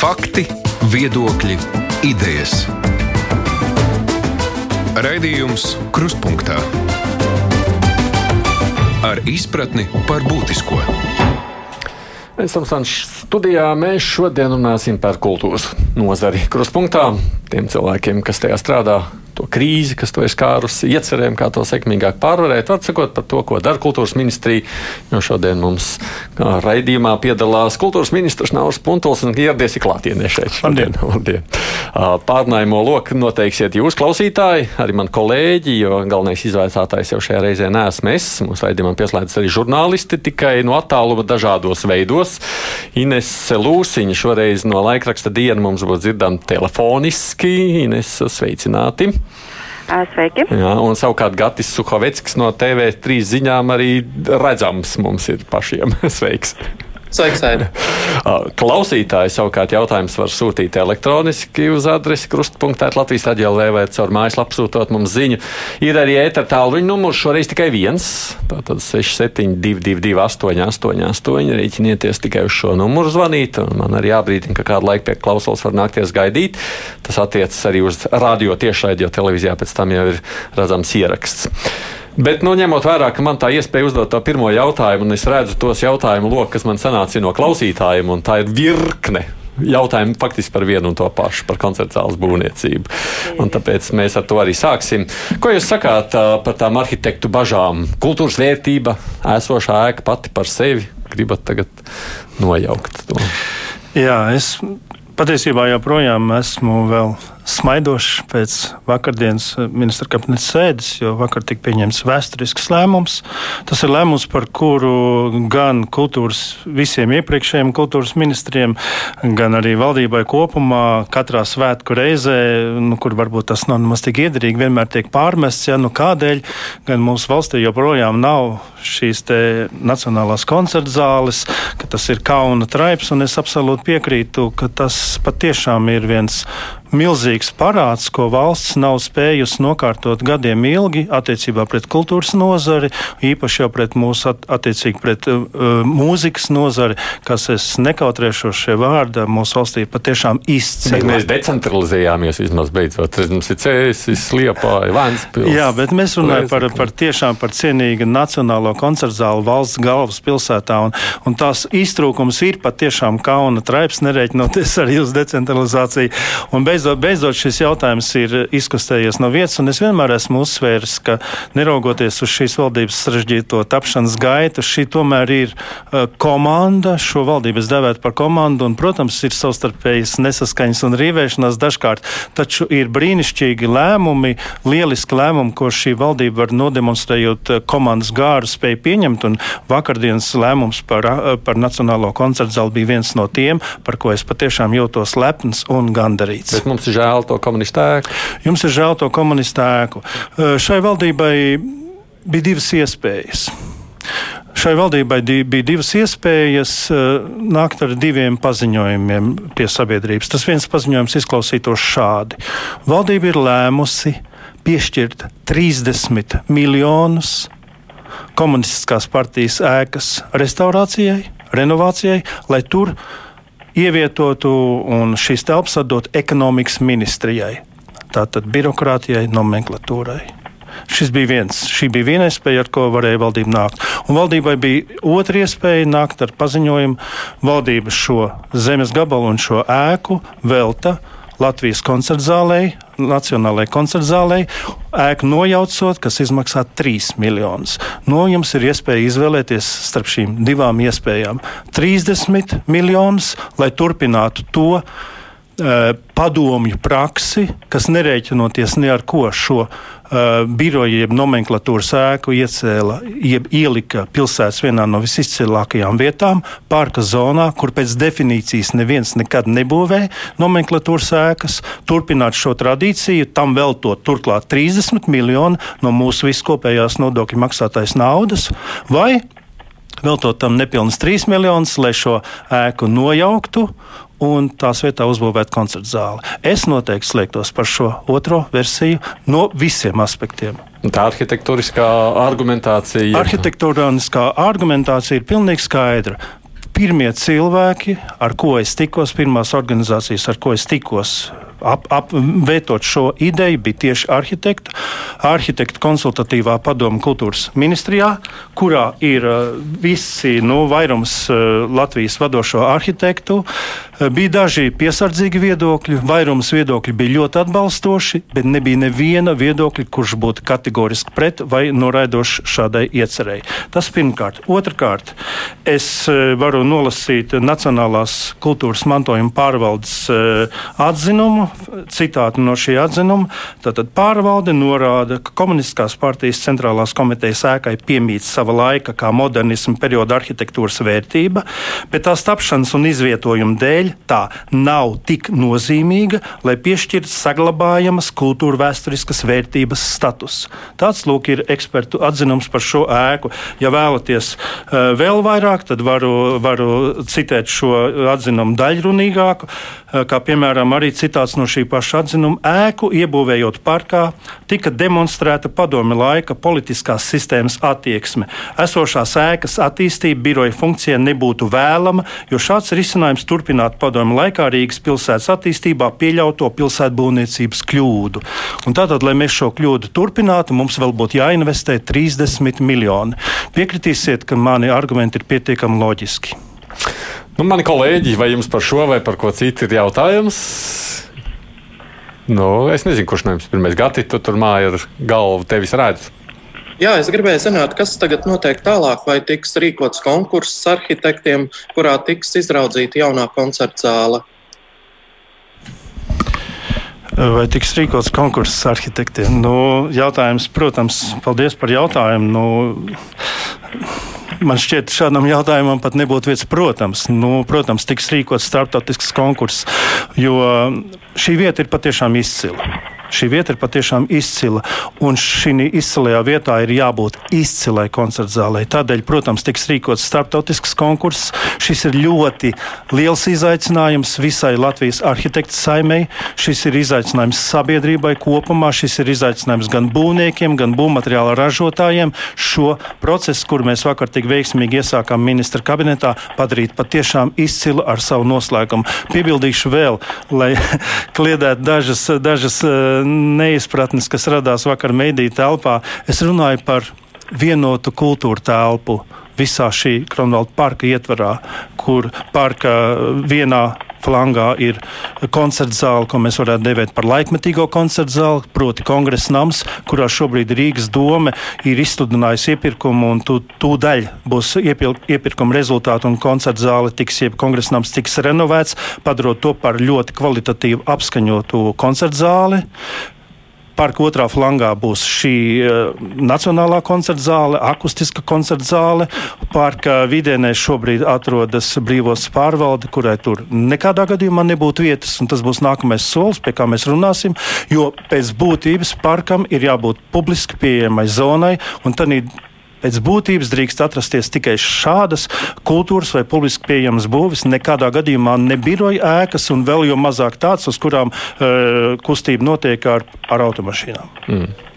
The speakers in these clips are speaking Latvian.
Fakti, viedokļi, idejas. Raidījums Krustpunktā ar izpratni par būtisko. Esam studijā. Mēs šodien runāsim par kultūras nozari. Krustpunktā tiem cilvēkiem, kas tajā strādā, to krīzi, kas to ir skārusi, iecerēm, kā to sekmīgāk pārvarēt. Atsakot par to, ko dara kultūras ministrija. Jo šodien mums raidījumā piedalās kultūras ministrs Nauris Puntols un ieradies ir klātienē šeit. Labdien! Labdien. Pārnājumu loku noteiksiet jūs, klausītāji, arī man kolēģi, jo galvenais izvaicātājs jau šajā reizē neesmu es. Mums raidījumam pieslēdzas arī žurnālisti, tikai no attāluma dažādos veidos. Ines Lūsiņa šoreiz no laikraksta diena mums būs dzirdama telefoniski. Ines, sveicināti! Sveiki. Jā, un savukārt Gatis Suhoveckis no TV3 ziņām arī redzams mums ir pašiem. Sveiks! Sveiks, Aina! Klausītāji savukārt jautājums var sūtīt elektroniski uz adresi krustpunktā Latvijas aģēlē vai caur mājaslapu sūtot mums ziņu. Ir arī ēter tālruņa numurs, šoreiz tikai viens. Tātad 6722 888. Rēķinieties tikai uz šo numuru zvanīt. Man arī jābrīdina, ka kādu laiku pie klausulas var nākties gaidīt. Tas attiecas arī uz radio tiešraidi, jo televīzijā pēc tam jau ir redzams ieraksts. Bet, nu, ņemot vērā, ka man tā iespēja uzdot to pirmo jautājumu, un es redzu tos jautājumu lokus, kas man sanāca no klausītājiem, un tā ir virkne jautājumu faktiski par vienu un to pašu, par koncertu zāles būvniecību. Un tāpēc mēs ar to arī sāksim. Ko jūs sakāt par tām arhitektu bažām? Kultūras vērtība, esošā ēka pati par sevi, gribat tagad nojaukt to? Jā, es patiesībā joprojām esmu vēl smaidošs pēc vakardienas ministra kabineta sēdes, jo vakar tika pieņemts vēsturisks lēmums. Tas ir lēmums, par kuru gan kultūras visiem iepriekšējiem kultūras ministriem, gan arī valdībai kopumā katrā svētku reizē, nu, kur varbūt tas nav nemaz tik iederīgi, vienmēr tiek pārmests, ja nu kādēļ gan mūsu valstī joprojām nav šīs nacionālās koncerta zāles, ka tas ir kauna traips, un es absolūti piekrītu, ka tas patiešām ir viens milzīgs parāds, ko valsts nav spējusi nokārtot gadiem ilgi attiecībā pret kultūras nozari, īpaši jau pret mūsu attiecīgi pret uh, mūzikas nozari, kas es nekautrēšos šie vārdi mūsu valstī patiešām izcili. Mēs decentralizējāmies vismaz beidzot. Mums ir cēsis, liepāja, Vēnspils. Jā, bet mēs runājam par, par tiešām par cienīgu nacionālo koncertu zāli valsts galvaspilsētā, un, un tās iztrūkums ir patiešām kauna traips, nereiķinoties arī uz decentralizāciju. Un beidz beidzot, beidzot šis jautājums ir izkustējies no vietas, un es vienmēr esmu uzsvērs, ka neraugoties uz šīs valdības sarežģīto tapšanas gaitu, šī tomēr ir uh, komanda. Šo valdību es devētu par komandu, un, protams, ir savstarpējas nesaskaņas un rīvēšanās dažkārt, taču ir brīnišķīgi lēmumi, lieliski lēmumi, ko šī valdība var nodemonstrējot uh, komandas gāru spēju pieņemt, un vakardienas lēmums par, par Nacionālo koncertu zāli bija viens no tiem, par ko es patiešām jūtos lepns un gandarīts. Bet mums ir žēl to komunistu ēku. Jums ir žēl to komunistu ēku. Šai valdībai bija divas iespējas. Šai valdībai bija divas iespējas nākt ar diviem paziņojumiem pie sabiedrības. Tas viens paziņojums izklausītos šādi. Valdība ir lēmusi piešķirt 30 miljonus komunistiskās partijas ēkas restaurācijai, renovācijai, lai tur ievietotu un šīs telpas atdot ekonomikas ministrijai, tātad birokrātijai, nomenklatūrai. Šis bija viens, šī bija viena iespēja, ar ko varēja valdība nākt. Un valdībai bija otra iespēja nākt ar paziņojumu, valdība šo zemes gabalu un šo ēku velta Latvijas koncertzālei, Nacionālajai koncertzālei, ēku nojaucot, kas izmaksā 3 miljonus. No jums ir iespēja izvēlēties starp šīm divām iespējām - 30 miljonus, lai turpinātu to padomju praksi, kas nerēķinoties ne ar ko šo uh, biroju, jeb nomenklatūras ēku iecēla, jeb ielika pilsētas vienā no visizcilākajām vietām, parka zonā, kur pēc definīcijas neviens nekad nebūvē nomenklatūras ēkas, turpināt šo tradīciju, tam veltot turklāt 30 miljonu no mūsu viskopējās nodokļu maksātais naudas, vai veltot tam nepilnus 3 miljonus, lai šo ēku nojauktu un tās vietā uzbūvēt koncertu zāli. Es noteikti slēgtos par šo otro versiju no visiem aspektiem. Tā arhitektūriskā argumentācija. Arhitektūriskā argumentācija ir pilnīgi skaidra. pirmie cilvēki, ar ko es tikos, pirmās organizācijas, ar ko es tikos ap, apvietot šo ideju bija tieši arhitekta, arhitekta konsultatīvā padoma kultūras ministrijā, kurā ir uh, visi nu, vairums uh, Latvijas vadošo arhitektu. Uh, bija daži piesardzīgi viedokļi, vairums viedokļi bija ļoti atbalstoši, bet nebija neviena viedokļa, kurš būtu kategoriski pret vai noraidošs šādai iecerēji. Tas pirmkārt. Otrakārt, es varu nolasīt Nacionālās kultūras mantojuma pārvaldes atzinumu citātu no šī atzinuma. Tātad pārvalde norāda, ka komunistiskās partijas centrālās komitejas ēkai piemīt sava laika kā modernisma perioda arhitektūras vērtība, bet tās tapšanas un izvietojuma dēļ tā nav tik nozīmīga, lai piešķirtu saglabājamas kultūra vēsturiskas vērtības status. Tāds lūk ir ekspertu atzinums par šo ēku. Ja vēlaties uh, vēl vairāk, tad varu, varu citēt šo atzinumu daļrunīgāku, kā piemēram arī citāts no šī paša atzinuma, ēku iebūvējot parkā, tika demonstrēta padomi laika politiskās sistēmas attieksme. Esošās ēkas attīstība biroja funkcijai nebūtu vēlama, jo šāds risinājums turpinātu padomi laikā Rīgas pilsētas attīstībā pieļauto pilsētbūvniecības kļūdu. Un tātad, lai mēs šo kļūdu turpinātu, mums vēl būtu jāinvestē 30 miljoni. Piekritīsiet, ka mani argumenti ir pietiekami loģiski. Nu, mani kolēģi, vai jums par šo vai par ko citu ir jautājums? Nu, es nezinu, kurš no jums pirmais gati, tu tur māja ar galvu tevis redz. Jā, es gribēju zināt, kas tagad notiek tālāk, vai tiks rīkots konkurss arhitektiem, kurā tiks izraudzīta jaunā koncerta zāle. Vai tiks rīkots konkurss arhitektiem? Nu, jautājums, protams, paldies par jautājumu. Nu, Man šķiet, šādam jautājumam pat nebūtu vietas. Protams, nu, protams tiks rīkots starptautisks konkurss, jo šī vieta ir patiešām izcila. Šī vieta ir patiešām izcila, un šī izcilajā vietā ir jābūt izcilai koncerta zālē. Tādēļ, protams, tiks rīkots starptautisks konkurss. Šis ir ļoti liels izaicinājums visai Latvijas arhitektu saimei. Šis ir izaicinājums sabiedrībai kopumā. Šis ir izaicinājums gan būvniekiem, gan būvmateriāla ražotājiem. Šo procesu, kur mēs vakar tik veiksmīgi iesākām ministra kabinetā, padarīt patiešām izcilu ar savu noslēgumu. Piebildīšu vēl, lai kliedētu dažas, dažas neizpratnes, kas radās vakar mediju telpā. Es runāju par vienotu kultūra telpu visā šī Kronvalda parka ietvarā, kur parka vienā flangā ir koncerta zāle, ko mēs varētu devēt par laikmetīgo koncerta zāli, proti kongresa nams, kurā šobrīd Rīgas dome ir izsludinājusi iepirkumu, un tūdaļ būs iepil, iepirkuma rezultāti, un koncerta zāle tiks, jeb kongresa nams tiks renovēts, padarot to par ļoti kvalitatīvu apskaņotu koncerta zāli parka otrā flangā būs šī uh, Nacionālā koncerta zāle, akustiska koncerta zāle. Parka vidienē šobrīd atrodas brīvos pārvalde, kurai tur nekādā gadījumā nebūtu vietas. Tas būs nākamais solis, pie kā mēs runāsim. Jo pēc būtības parkam ir jābūt publiski pieejamai zonai. Un Pēc būtības drīkst atrasties tikai šādas kultūras vai publiski pieejamas būvis, nekādā gadījumā ne biroja ēkas, un vēl jau mazāk tāds, uz kurām uh, kustība notiek ar, ar automašīnām. Mm.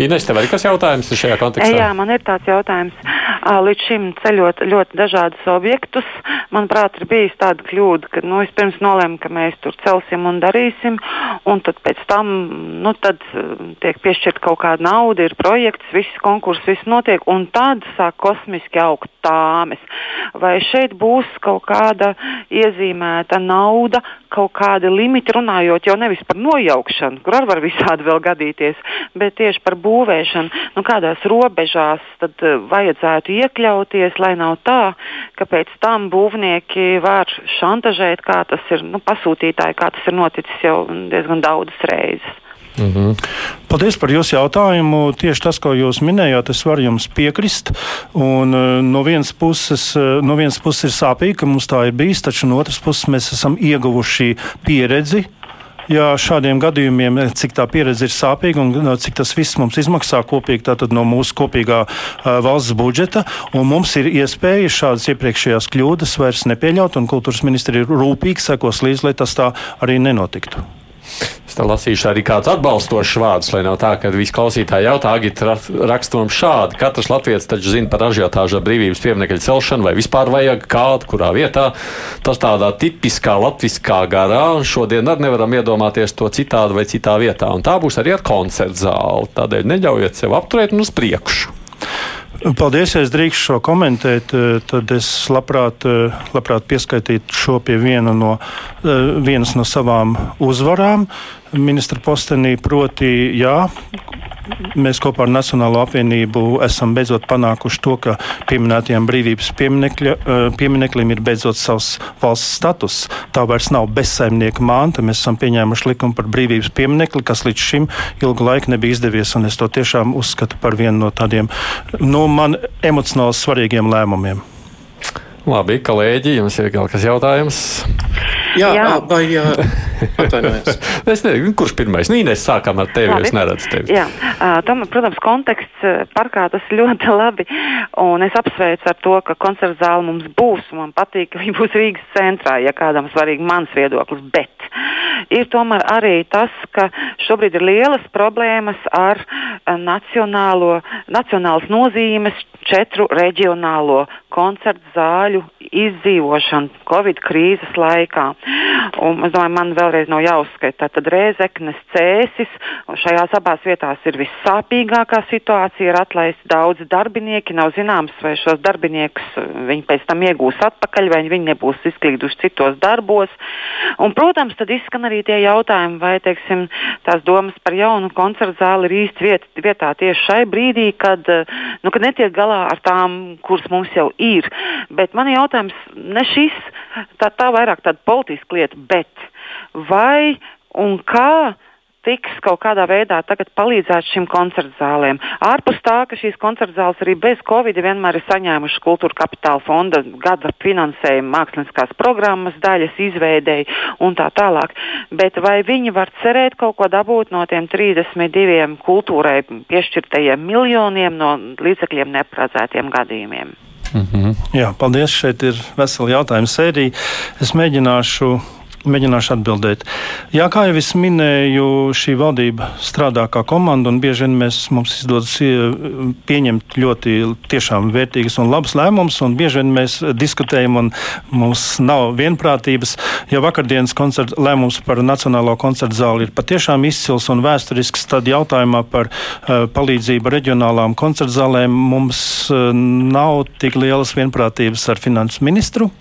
Ines, tev arī kas jautājums ir šajā kontekstā? Jā, man ir tāds jautājums. Līdz šim ceļot ļoti dažādus objektus, manuprāt, ir bijis tāda kļūda, ka nu, vispirms nolēma, ka mēs tur celsim un darīsim, un tad pēc tam nu, tad tiek piešķirta kaut kāda nauda, ir projekts, viss konkurss, viss notiek, un tad sāk kosmiski augt tāmes. Vai šeit būs kaut kāda iezīmēta nauda, kaut kādi limiti, runājot jau nevis par nojaukšanu, kur arī var visādi vēl gadīties, bet tieši par būvēšanu, nu, kādās robežās tad uh, vajadzētu iekļauties, lai nav tā, ka pēc tam būvnieki var šantažēt, kā tas ir nu, pasūtītāji, kā tas ir noticis jau diezgan daudzas reizes. Mm -hmm. Paldies par jūsu jautājumu. Tieši tas, ko jūs minējāt, es varu jums piekrist. Un, uh, no, vienas puses, uh, no vienas puses ir sāpīgi, ka mums tā ir bijis, taču no otras puses mēs esam ieguvuši pieredzi ja šādiem gadījumiem, cik tā pieredze ir sāpīga un cik tas viss mums izmaksā kopīgi no mūsu kopīgā uh, valsts budžeta. Mums ir iespēja šādas iepriekšējās kļūdas vairs nepieļaut, un kultūras ministri ir rūpīgi sekos līdzi, lai tas tā arī nenotiktu. Es te lasīšu arī kāds atbalstošs vārds, lai nav tā, ka visi klausītāji jautā, Agita raksta mums šādi. Katrs latviečs taču zina par ažiotāžu brīvības pieminiekļu celšanu, vai vispār vajag kādu, kurā vietā. Tas tādā tipiskā latviskā garā, un šodien arī nevaram iedomāties to citādi vai citā vietā. Un tā būs arī ar koncertu zāli. Tādēļ neļaujiet sev apturēt un uz priekšu. Paldies, ja es drīkstu šo komentēt. Tad es labprāt, labprāt pieskaitītu šo pie viena no, vienas no savām uzvarām ministra postenī. Proti, jā, mēs kopā ar Nacionālo apvienību esam beidzot panākuši to, ka pieminētajām brīvības piemineklim ir beidzot savs valsts status. Tā vairs nav bezsaimnieka manta. Mēs esam pieņēmuši likumu par brīvības pieminekli, kas līdz šim ilgu laiku nebija izdevies. Es to tiešām uzskatu par vienu no tādiem no man emocionāli svarīgiem lēmumiem. Labi, kolēģi, jums ir kaut kas jautājums? Jā, Jā. vai atvainojiet? es nezinu, kurš pirmais. Nīnēs sākām ar tevi, labi. es neredzu tevi. Jā, tam, protams, konteksts parkā tas ļoti labi. Un es apsveicu ar to, ka koncerta zāle mums būs. Man patīk, ka viņi būs Rīgas centrā, ja kādam svarīgi mans viedoklis. Bet ir tomēr arī tas, ka šobrīd ir lielas problēmas ar nacionālo, nacionālas nozīmes četru reģionālo koncertu zāļu izdzīvošanu Covid krīzes laikā. Un, es domāju, man vēlreiz nav jāuzskaita. Tad Rēzeknes cēsis. Šajās abās vietās ir vissāpīgākā situācija. Ir atlaisti daudzi darbinieki. Nav zināms, vai šos darbiniekus uh, viņi pēc tam iegūs atpakaļ, vai viņi nebūs izklīduši citos darbos. Un, protams, tad izskan arī tie jautājumi, vai teiksim, tās domas par jaunu koncertu zāli ir īsti viet, vietā tieši šai brīdī, kad, nu, kad netiek galā ar tām, kuras mums jau ir. Bet man jautājums ne šis, tā, tā vairāk tāda politiska lieta, bet vai un kā tiks kaut kādā veidā palīdzēt šīm koncertu zālēm. Ārpus tā, ka šīs koncertu zāles arī bez Covid vienmēr ir saņēmušas kultūra kapitāla fonda gada finansējumu, mākslinieckās programmas daļas izveidēji un tā tālāk. Bet vai viņi var cerēt kaut ko dabūt no tiem 32 kultūrai piešķirtajiem miljoniem no līdzekļiem neparedzētiem gadījumiem? Mm -hmm. Jā, paldies. Šeit ir vesela jautājuma sērija. Es mēģināšu Mēģināšu atbildēt. Jā, kā jau es minēju, šī valdība strādā kā komanda, un bieži vien mēs, mums izdodas pieņemt ļoti vērtīgus un labus lēmumus, un bieži vien mēs diskutējam, un mums nav vienprātības. Ja vakardienas koncerta, lēmums par Nacionālo koncertu zāli ir patiešām izcils un vēsturisks, tad jautājumā par uh, palīdzību reģionālām koncertu zālēm mums uh, nav tik lielas vienprātības ar finanses ministru.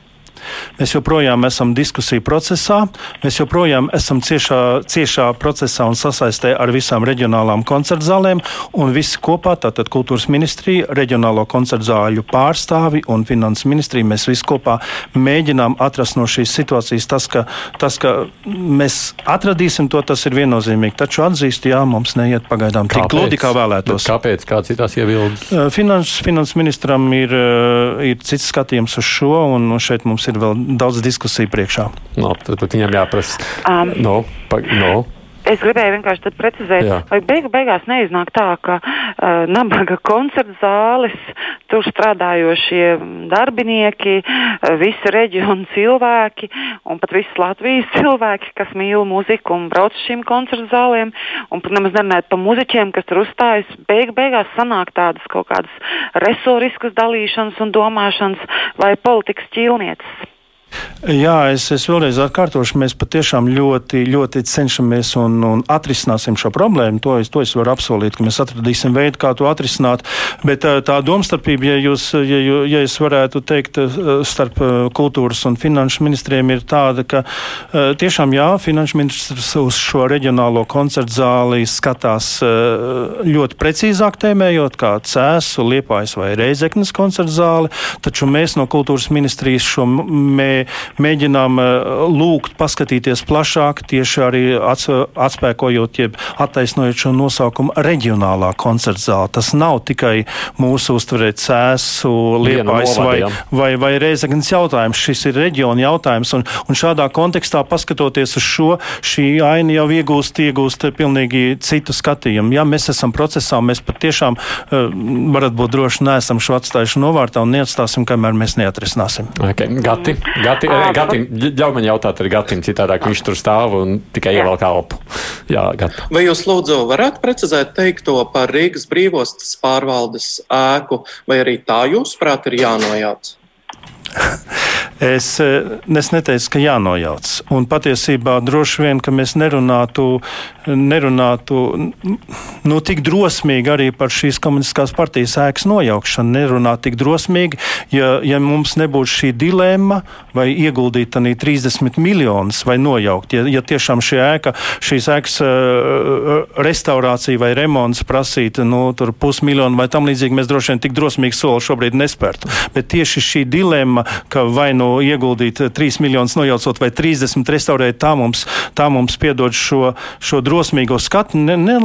Mēs joprojām esam diskusiju procesā, mēs joprojām esam ciešā, ciešā procesā un sasaistē ar visām reģionālām koncertu zālēm, un visi kopā, tātad kultūras ministrija, reģionālo koncertu zāļu pārstāvi un finanses ministrija, mēs visi kopā mēģinām atrast no šīs situācijas tas, ka, tas, ka mēs atradīsim to, tas ir viennozīmīgi. Taču atzīstu, jā, mums neiet pagaidām tik gludi, kā vēlētos. Kāpēc? Kāds ir tās iebildes? Finanses finans ministram ir, ir cits skatījums uz šo, un šeit mums ir ir vēl daudz diskusiju priekšā. No, tad viņam jāprasa. Um, no, pa, no. Es gribēju vienkārši precizēt, Jā. vai beigu beigās neiznāk tā, ka uh, nabaga koncerta zāles, tur strādājošie darbinieki, uh, visi reģionu cilvēki un pat visi Latvijas cilvēki, kas mīl muziku un brauc uz šīm koncerta zālēm, un pat nemaz nerunājot par muzeķiem, kas tur uzstājas, beigu beigās sanāk tādas kaut kādas resoriskas dalīšanas un domāšanas vai politikas ķīlnieces. Jā, es, es vēlreiz atkārtošu, mēs patiešām ļoti, ļoti cenšamies un, un atrisināsim šo problēmu. To es, to es varu apsolīt, ka mēs atradīsim veidu, kā to atrisināt. Bet tā domstarpība, ja, jūs, ja, ja es varētu teikt, starp kultūras un finanšu ministriem ir tāda, ka tiešām jā, finanšu ministrs uz šo reģionālo koncertu zāli skatās ļoti precīzāk tēmējot, kā Cēsu, Liepājas vai Reizeknas koncertu zāli, taču mēs no kultūras ministrijas šo mē mēģinām eh, lūgt paskatīties plašāk, tieši arī atspēkojot, jeb attaisnojot šo nosaukumu reģionālā koncerta zāle. Tas nav tikai mūsu uztverēt sēsu, liepais vai, vai, vai reizeknas jautājums. Šis ir reģiona jautājums, un, un šādā kontekstā paskatoties uz šo, šī aina jau iegūst, iegūst pilnīgi citu skatījumu. Ja mēs esam procesā, mēs patiešām uh, varat būt droši, neesam šo atstājuši novārtā un neatstāsim, kamēr mēs neatrisināsim. Okay. Gati, gati Gati, uh, Gatim, ļauj man jautāt arī Gatim, citādāk viņš tur stāv un tikai ievelk elpu. Jā, Gati. Vai jūs lūdzu varētu precizēt teikto par Rīgas brīvostas pārvaldes ēku, vai arī tā jūsuprāt ir jānojauc? Es, es neteicu, ka jānojauc. Un patiesībā droši vien, ka mēs nerunātu, nerunātu nu, tik drosmīgi arī par šīs komunistiskās partijas ēkas nojaukšanu. Nerunāt tik drosmīgi, ja, ja mums nebūtu šī dilemma, vai ieguldīt tādā 30 miljonus vai nojaukt. Ja, ja tiešām šī ēka, šīs ēkas uh, restaurācija vai remonts prasītu nu, pusmiljonu vai tam līdzīgi, mēs droši vien tik drosmīgi soli šobrīd nespērtu. Bet tieši šī dilemma, ka vai nu ieguldīt 3 miljonus nojaucot vai 30 restaurēt, tā mums, tā mums piedod šo, šo drosmīgo skatu. Ne, ne,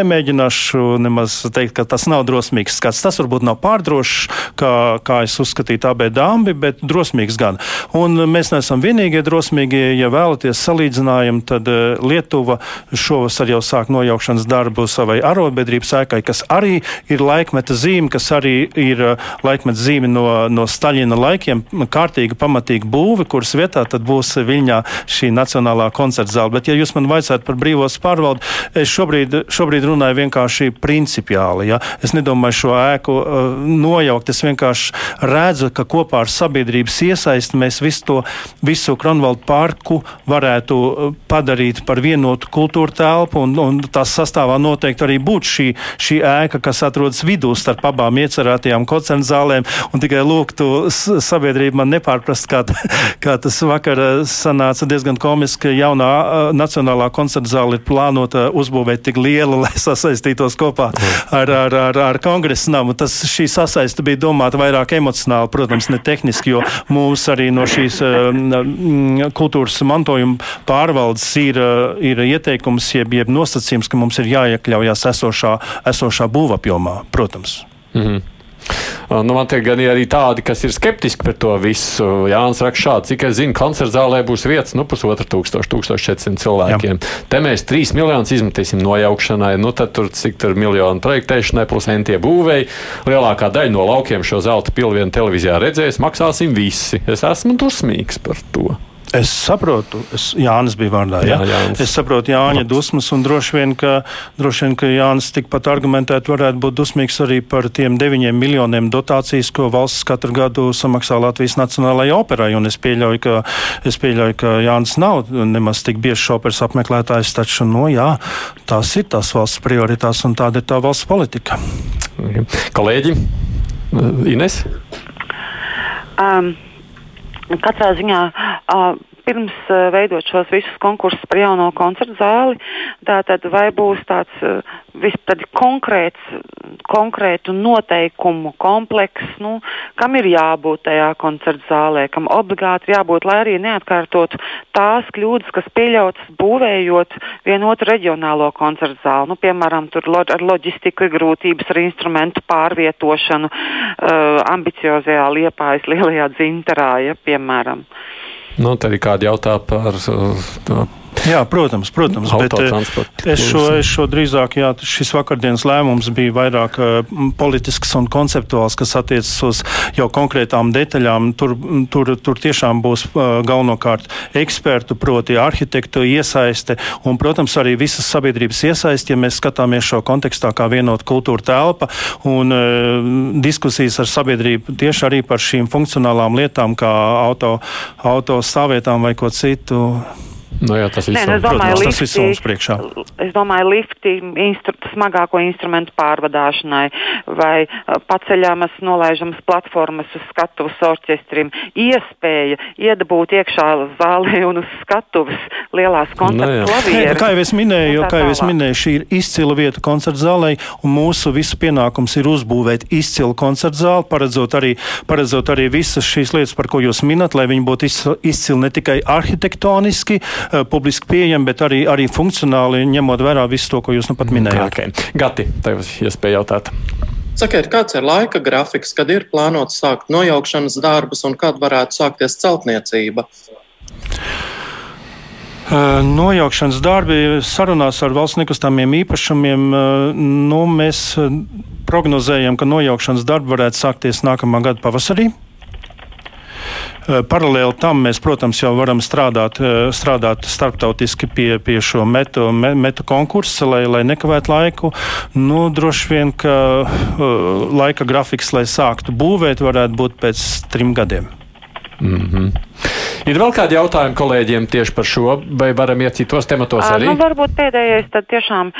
nemēģināšu nemaz teikt, ka tas nav drosmīgs skats. Tas varbūt nav pārdrošs, kā, kā es uzskatīju, tā bija dāmbi, bet drosmīgs gan. Un mēs neesam vienīgie drosmīgie. Ja vēlaties salīdzinājumu, tad eh, Lietuva šovasar jau sāk nojaukšanas darbu savai arotbiedrības ēkai, kas arī ir laikmeta zīme, kas arī ir eh, laikmeta zīme no, no Staļina laikiem, kārtīga, pamatīga būve, kuras vietā tad būs Viļņā šī nacionālā koncerta zāle. Bet, ja jūs man vaicājat par brīvos pārvaldu, es šobrīd, šobrīd runāju vienkārši principiāli. Ja? Es nedomāju šo ēku uh, nojaukt. Es vienkārši redzu, ka kopā ar sabiedrības iesaisti mēs visu to visu Kronvaldu parku varētu uh, padarīt par vienotu kultūra telpu, un, un tās sastāvā noteikti arī būtu šī, šī ēka, kas atrodas vidū starp abām iecerētajām koncerta zālēm, un tikai lūgtu sabiedrību man nepārprast, kā, kā tas vakar eh, sanāca diezgan komiski. Jaunā uh, Nacionālā koncerta zāle ir plānota uzbūvēt tik liela, lai sasaistītos kopā ar, ar, ar, ar kongresa namu. Tas, šī sasaiste bija domāta vairāk emocionāli, protams, ne tehniski, jo mums arī no šīs uh, kultūras mantojuma pārvaldes ir, uh, ir ieteikums, jeb, jeb nosacījums, ka mums ir jāiekļaujas esošā, esošā būvapjomā, protams. Mm -hmm. Nu, man te gan arī tādi, kas ir skeptiski par to visu. Jānis raksta šādi, cik es zinu, koncerta zālē būs vietas, nu, pusotra tūkstoša, 1400 cilvēkiem. Jā. Te mēs 3 miljonus izmetīsim nojaukšanai, nu, tad tur cik tur miljonu projektēšanai plus entie būvēji. Lielākā daļa no laukiem šo zelta pilvienu televīzijā redzēs, maksāsim visi. Es esmu dusmīgs par to. Es saprotu, es, Jānis bija vārdā. Jā, jā Jānis. Es saprotu Jāņa dusmas, un droši vien, ka, droši vien, ka Jānis tikpat argumentēti varētu būt dusmīgs arī par tiem deviņiem miljoniem dotācijas, ko valsts katru gadu samaksā Latvijas Nacionālajai operai. Un es pieļauju, ka, es pieļauju, ka Jānis nav nemaz tik bieži operas apmeklētājs, taču, nu jā, tās ir tās valsts prioritātes un tāda ir tā valsts politika. Kolēģi, Ines? Um. Katrā ziņā uh, pirms uh, veidot šos visus konkursus par jauno koncertu zāli, tātad vai būs tāds uh, vispār konkrēts, konkrētu noteikumu komplekss, nu, kam ir jābūt tajā koncertu zālē, kam obligāti jābūt, lai arī neatkārtotu tās kļūdas, kas pieļautas būvējot vienotu reģionālo koncertu zāli. Nu, piemēram, tur lo ar loģistiku ir grūtības ar instrumentu pārvietošanu uh, ambiciozajā liepājas lielajā dzintarā, ja, piemēram. Nu, tad ir kādi jautā par Jā, protams, protams bet eh, es šo, es šo drīzāk, jā, šis vakardienas lēmums bija vairāk uh, politisks un konceptuāls, kas attiecas uz jau konkrētām detaļām. Tur, tur, tur tiešām būs uh, galvenokārt ekspertu, proti arhitektu iesaiste un, protams, arī visas sabiedrības iesaiste, ja mēs skatāmies šo kontekstā kā vienot kultūra telpa un uh, diskusijas ar sabiedrību tieši arī par šīm funkcionālām lietām, kā auto, auto stāvvietām vai ko citu. Nu, jā, tas Nē, nu, es domāju, protams, lifti, tas ir mums priekšā. Es domāju, lifti instru, smagāko instrumentu pārvadāšanai vai paceļamas, nolaižamas platformas uz skatuves orķestrim. Iespēja iedabūt iekšā zālē un uz skatuves lielās koncertu klavieres. Nu, kā jau es minēju, kā jau es minēju, šī ir izcila vieta koncertu zālē, un mūsu visu pienākums ir uzbūvēt izcilu koncertu zāli, paredzot arī, paredzot arī visas šīs lietas, par ko jūs minat, lai viņi būtu izcili ne tikai arhitektoniski, publiski pieejami, bet arī, arī funkcionāli, ņemot vērā visu to, ko jūs nu pat minējāt. Okay. Gati, tev iespēja jautāt. Sakiet, kāds ir laika grafiks, kad ir plānots sākt nojaukšanas darbus un kad varētu sākties celtniecība? Nojaukšanas darbi sarunās ar valsts nekustamiem īpašumiem. Nu, mēs prognozējam, ka nojaukšanas darbi varētu sākties nākamā gada pavasarī. Paralēli tam mēs, protams, jau varam strādāt, strādāt starptautiski pie, pie šo metu, metu konkursa, lai, lai nekavētu laiku. Nu, droši vien, ka laika grafiks, lai sāktu būvēt, varētu būt pēc trim gadiem. Mm -hmm. Ir vēl kādi jautājumi kolēģiem tieši par šo, vai varam iet citos tematos arī? Nu, varbūt pēdējais, tad tiešām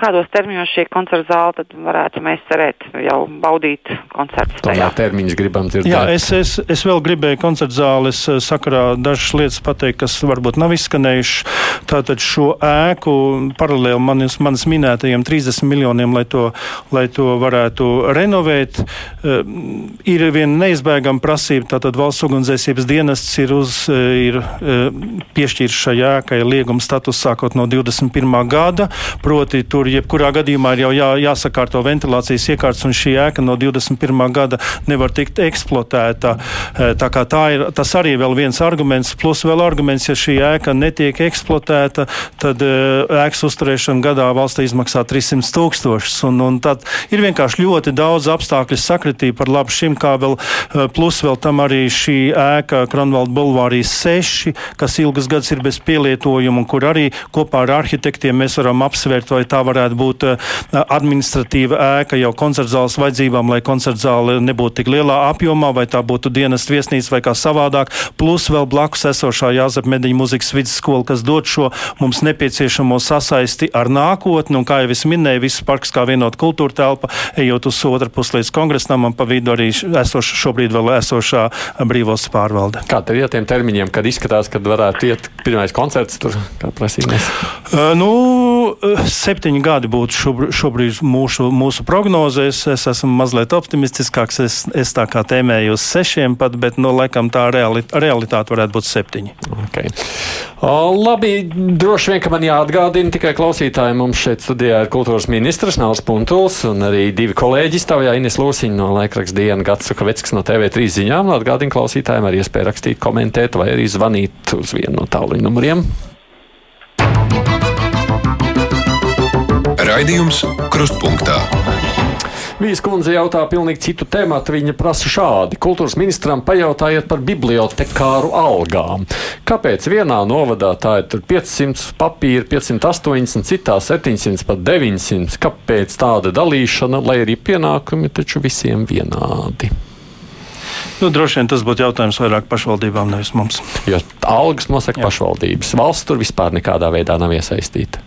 kādos termiņos šī koncerta zāle, tad varētu mēs cerēt jau baudīt koncertus. Tomēr termiņus gribam dzirdēt. Jā, es, es, es vēl gribēju koncerta zāles sakarā dažas lietas pateikt, kas varbūt nav izskanējušas. Tātad šo ēku paralēli manis, manis minētajiem 30 miljoniem, lai to, lai to varētu renovēt, ir viena neizbēgama prasība. Tātad valsts ugunsdzēsības dienests ir uz eh, ir eh, piešķirts šai ēkai lieguma status sākot no 21. gada. Proti, tur jebkurā gadījumā ir jau jā, jāsakārto ventilācijas iekārtas, un šī ēka no 21. gada nevar tikt eksploatēta. Eh, tā kā tā ir, tas arī vēl viens arguments, plus vēl arguments, ja šī ēka netiek eksploatēta, tad ēkas uzturēšana gadā valstī izmaksā 300 tūkstošus. Un, un tad ir vienkārši ļoti daudz apstākļu sakritība par labu šim, kā vēl plus vēl tam arī šī ēka Kronvalda Bulvārā arī seši, kas ilgus gadus ir bez pielietojuma, un kur arī kopā ar arhitektiem mēs varam apsvērt, vai tā varētu būt eh, administratīva ēka jau koncertzāles vajadzībām, lai koncertzāle nebūtu tik lielā apjomā, vai tā būtu dienas viesnīca vai kā savādāk, plus vēl blakus esošā Jāzep Mediņa muzikas vidusskola, kas dod šo mums nepieciešamo sasaisti ar nākotni, un kā jau es minēju, viss parks kā vienota kultūra telpa, ejot uz otru pusi līdz kongresnam, un pa vidu arī esoša, šobrīd vēl esošā brīvos pārvalde. Kā tev ir tiem termiņiem, kad izskatās, ka varētu iet pirmais koncerts tur, kā prasīties? Uh, nu, septiņi gadi būtu šobrīd, šobrīd mūsu, mūsu prognozēs. Es esmu mazliet optimistiskāks. Es, es tā kā tēmēju uz sešiem pat, bet, nu, laikam tā reali, realitāte varētu būt septiņi. Okay. O, labi, droši vien, ka man jāatgādina tikai klausītājiem. Mums šeit studijā ir kultūras ministrs Nāls Puntuls un arī divi kolēģi stāvjā Ines Lūsiņa no laikraksta diena Gats Sukaveckis no TV3 ziņām. Atgādina klausītājiem ar iespēju rakstīt komentēt vai arī zvanīt uz vienu no tālruņa numuriem. Raidījums Krustpunktā. Vijas kundze jautā pilnīgi citu tēmatu. Viņa prasa šādi: Kultūras ministram pajautājiet par bibliotekāru algām. Kāpēc vienā novadā tā ir 500 papīra, 580, citā 700, pat 900? Kāpēc tāda dalīšana, lai arī pienākumi taču visiem vienādi? Nu, droši vien tas būtu jautājums vairāk pašvaldībām, nevis mums. Jo algas nosaka Jā. pašvaldības. Valsts tur vispār nekādā veidā nav iesaistīta.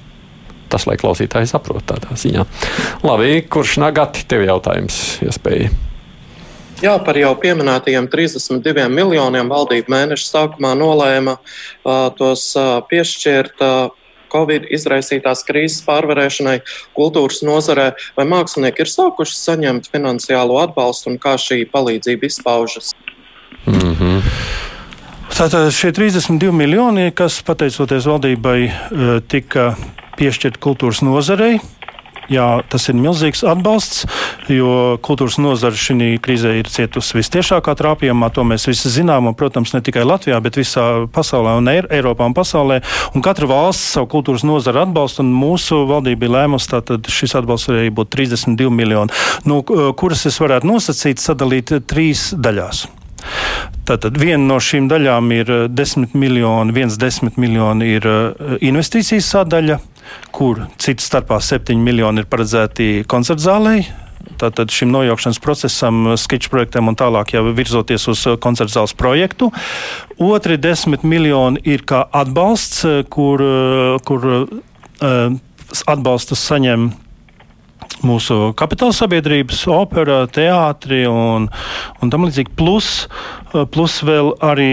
Tas, lai klausītāji saprot tādā ziņā. Labi, kurš nagati tev jautājums iespēja? Jā, par jau pieminētajiem 32 miljoniem valdība mēneša sākumā nolēma uh, tos uh, piešķirt uh, Covid izraisītās krīzes pārvarēšanai kultūras nozarē, vai mākslinieki ir sākuši saņemt finansiālo atbalstu un kā šī palīdzība izpaužas? Mm -hmm. Tātad šie 32 miljoni, kas pateicoties valdībai eh, tika piešķirti kultūras nozarei, Jā, tas ir milzīgs atbalsts, jo kultūras nozara šī krīzē ir cietusi vistiešākā trāpījumā. To mēs visi zinām, un, protams, ne tikai Latvijā, bet visā pasaulē un Eiropā un pasaulē. Un katra valsts savu kultūras nozaru atbalsta, un mūsu valdība ir lēmusi, tātad šis atbalsts arī būtu 32 miljoni, nu, kuras es varētu nosacīt, sadalīt trīs daļās. Tātad viena no šīm daļām ir 10 miljoni, viens desmit miljoni ir investīcijas sadaļa, kur citu starpā 7 miljoni ir paredzēti koncertzālei. Tātad šim nojaukšanas procesam, sketču projektam un tālāk jau virzoties uz koncerta zāles projektu. Otri desmit miljoni ir kā atbalsts, kur, kur uh, atbalstu saņem mūsu kapitāla sabiedrības, opera, teātri un, un tam līdzīgi. Plus, plus vēl arī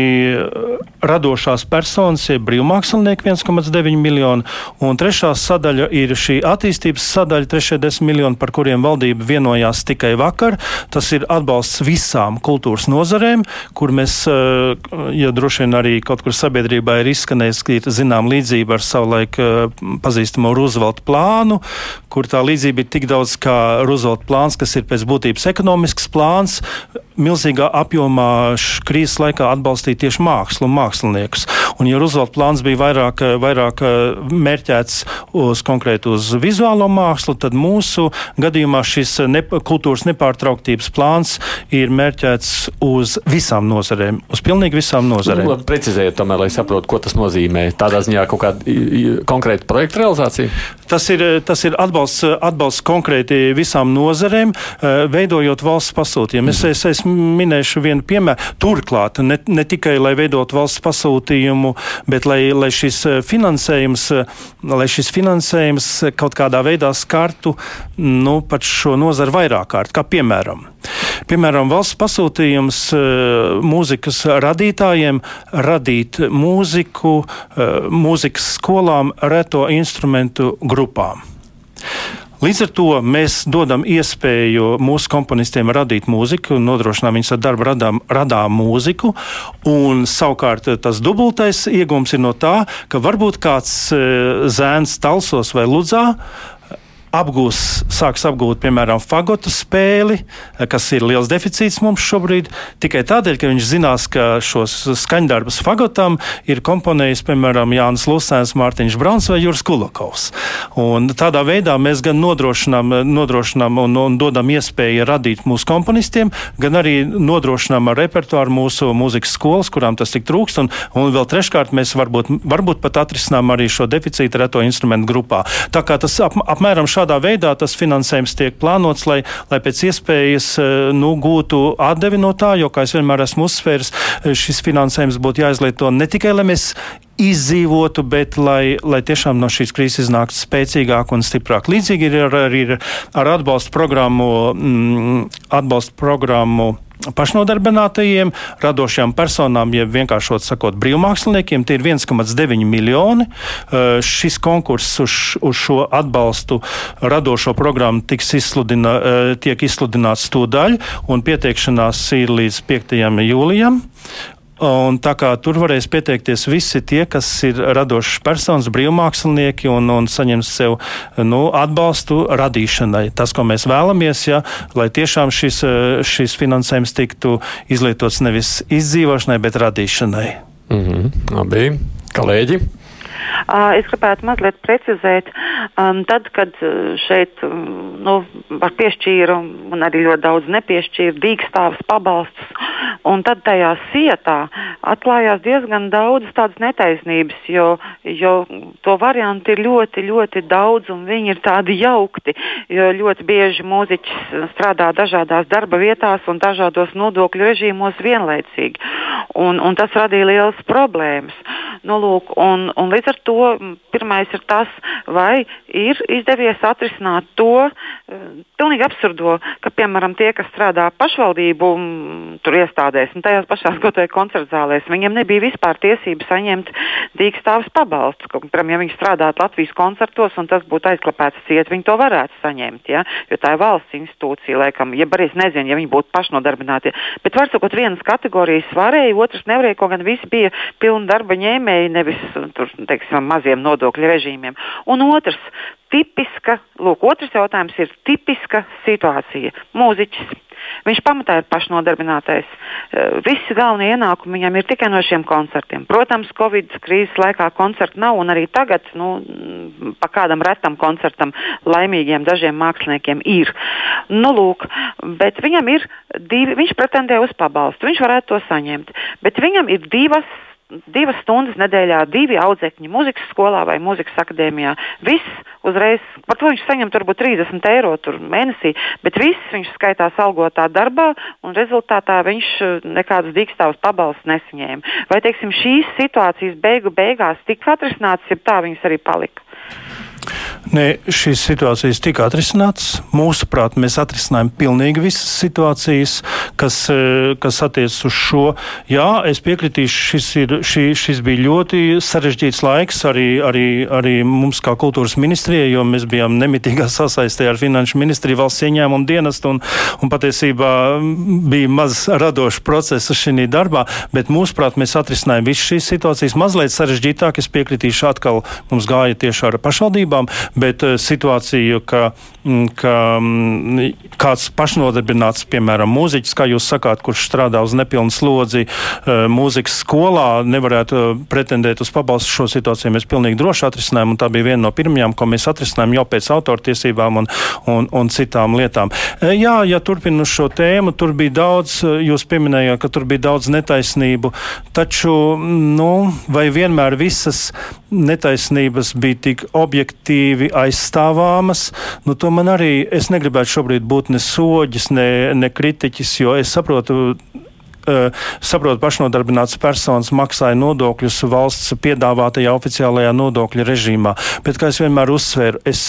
radošās personas, jeb brīvmākslinieki 1,9 miljoni. Un trešā sadaļa ir šī attīstības sadaļa, trešie 10 miljoni, par kuriem valdība vienojās tikai vakar. Tas ir atbalsts visām kultūras nozarēm, kur mēs, ja droši vien arī kaut kur sabiedrībā ir izskanējis, ka ir zinām līdzība ar savulaik pazīstamo Roosevelta plānu, kur tā līdzība ir tik daudz kā Roosevelta plāns, kas ir pēc būtības ekonomisks plāns. Milzīgā apjomā krīzes laikā atbalstīt tieši mākslu un māksliniekus. Un, ja Roosevelta plāns bija vairāk, vairāk mērķēts uz konkrēti uz vizuālo mākslu, tad mūsu gadījumā šis ne, kultūras nepārtrauktības plāns ir mērķēts uz visām nozarēm, uz pilnīgi visām nozarēm. Nu, precizējiet, tomēr, lai saprotu, ko tas nozīmē. Tādā ziņā kaut kāda konkrēta projekta realizācija? Tas ir, tas ir atbalsts, atbalsts konkrēti visām nozarēm, veidojot valsts pasūtījumu. Es, es, es minēšu vienu piemēru. Turklāt, ne, ne tikai lai veidot valsts pasūtījumu, bet lai, lai, šis finansējums, lai šis finansējums kaut kādā veidā skartu nu, šo nozaru vairāk kārt, kā piemēram. Piemēram, valsts pasūtījums mūzikas radītājiem radīt mūziku, mūzikas skolām reto instrumentu grupām. Līdz ar to mēs dodam iespēju mūsu komponistiem radīt mūziku, nodrošinām viņus ar darbu radām, radām mūziku. Un, savukārt tas dubultais iegūms ir no tā, ka varbūt kāds zēns Talsos vai Ludzā apgūs, sāks apgūt, piemēram, fagotu spēli, kas ir liels deficīts mums šobrīd, tikai tādēļ, ka viņš zinās, ka šos skaņdarbus fagotam ir komponējis, piemēram, Jānis Lusēns, Mārtiņš Brauns vai Juris Kulakovs. Un tādā veidā mēs gan nodrošinām, nodrošinām un, un dodam iespēju radīt mūsu komponistiem, gan arī nodrošinām ar repertuāru mūsu mūzikas skolas, kurām tas tik trūkst, un, un vēl treškārt mēs varbūt, varbūt pat atrisinām arī šo deficītu reto instrumentu grupā. Tā kā tas ap, apmēram šādā veidā tas finansējums tiek plānots, lai, lai pēc iespējas eh, nu, gūtu atdevi no tā, jo, kā es vienmēr esmu uzsvērs, eh, šis finansējums būtu jāizlieto ne tikai, lai mēs izdzīvotu, bet lai, lai tiešām no šīs krīzes iznāktu spēcīgāk un stiprāk. Līdzīgi ir arī ar, ar atbalstu programmu, mm, atbalstu programmu pašnodarbinātajiem, radošajām personām, jeb vienkāršot sakot, brīvmāksliniekiem. Tie ir 1,9 miljoni. Šis konkurss uz, uz šo atbalstu radošo programmu tiks izsludina, tiek izsludināts tūdaļ, un pieteikšanās ir līdz 5. jūlijam. Un tā kā tur varēs pieteikties visi tie, kas ir radošas personas, brīvmākslinieki un, un saņems sev nu, atbalstu radīšanai. Tas, ko mēs vēlamies, ja, lai tiešām šis, šis finansējums tiktu izlietots nevis izdzīvošanai, bet radīšanai. Mm -hmm. Labi, kolēģi! Es gribētu mazliet precizēt, tad, kad šeit nu, piešķīra un arī ļoti daudz nepiešķīra dīkstāvas pabalstus, un tad tajā sietā atklājās diezgan daudz tādas netaisnības, jo, jo to variantu ir ļoti, ļoti daudz un viņi ir tādi jaukti, jo ļoti bieži mūziķis strādā dažādās darba vietās un dažādos nodokļu režīmos vienlaicīgi, un, un tas radīja lielas problēmas. Nu, lūk, un, un līdz ar to pirmais ir tas, vai ir izdevies atrisināt to uh, pilnīgi absurdo, ka, piemēram, tie, kas strādā pašvaldību tur iestādēs un tajās pašās gotoja koncertu zālēs, viņiem nebija vispār tiesības saņemt dīkstāvas pabalstus. Piemēram, ja viņi strādātu Latvijas koncertos un tas būtu aizklapēts ciet, viņi to varētu saņemt, ja? jo tā ir valsts institūcija, laikam, ja arī es nezinu, ja viņi būtu pašnodarbināti. Bet, var sakot, vienas kategorijas varēja, otras nevarēja, ko gan visi bija pilni darba ņēmēji, nevis tur, teiksim, maziem nodokļu režīmiem. Un otrs, tipiska, lūk, otrs jautājums ir tipiska situācija. Mūziķis. Viņš pamatā ir pašnodarbinātais. Eh, visi galvenie ienākumi viņam ir tikai no šiem koncertiem. Protams, Covid krīzes laikā koncertu nav, un arī tagad nu, pa kādam retam koncertam laimīgiem dažiem māksliniekiem ir. Nu, lūk, bet viņam ir divi, viņš pretendē uz pabalstu, viņš varētu to saņemt, bet viņam ir divas divas stundas nedēļā, divi audzekņi muzikas skolā vai muzikas akadēmijā. Viss uzreiz, par to viņš saņem varbūt 30 eiro mēnesī, bet viss viņš skaitās algotā darbā un rezultātā viņš eh, nekādas dīkstāvas pabalsts nesaņēma. Vai teiksim, šīs situācijas beigu beigās tika atrisinātas, ja tā viņas arī palika? Nē, šīs situācijas tika atrisinātas. Mūsuprāt, mēs atrisinājām pilnīgi visas situācijas, kas, eh, kas attiecas uz šo. Jā, es piekritīšu, šis, ir, šī, šis bija ļoti sarežģīts laiks arī, arī, arī mums kā kultūras ministrijai, jo mēs bijām nemitīgā sasaistē ar finanšu ministriju valsts ieņēmumu dienestu un, un patiesībā bija maz radošs process šī darbā, bet mūsuprāt, mēs atrisinājām visas šīs situācijas. Mazliet sarežģītāk, es piekritīšu, atkal mums gāja tieši ar pašvaldībām bet situāciju, ka, mm, ka mm, kāds pašnodarbināts, piemēram, mūziķis, kā jūs sakāt, kurš strādā uz nepilnu slodzi mūzikas skolā, nevarētu pretendēt uz pabalstu šo situāciju. Mēs pilnīgi droši atrisinājām, un tā bija viena no pirmajām, ko mēs atrisinājām jau pēc autortiesībām un, un, un citām lietām. Jā, ja turpinu šo tēmu, tur bija daudz, jūs pieminējāt, ka tur bija daudz netaisnību, taču, nu, vai vienmēr visas netaisnības bija tik objektīvi aizstāvāmas, nu, to man arī, es negribētu šobrīd būt ne soģis, ne, ne kritiķis, jo es saprotu, Uh, saprotu, pašnodarbināts personas maksāja nodokļus valsts piedāvātajā oficiālajā nodokļu režīmā. Bet, kā es vienmēr uzsveru, es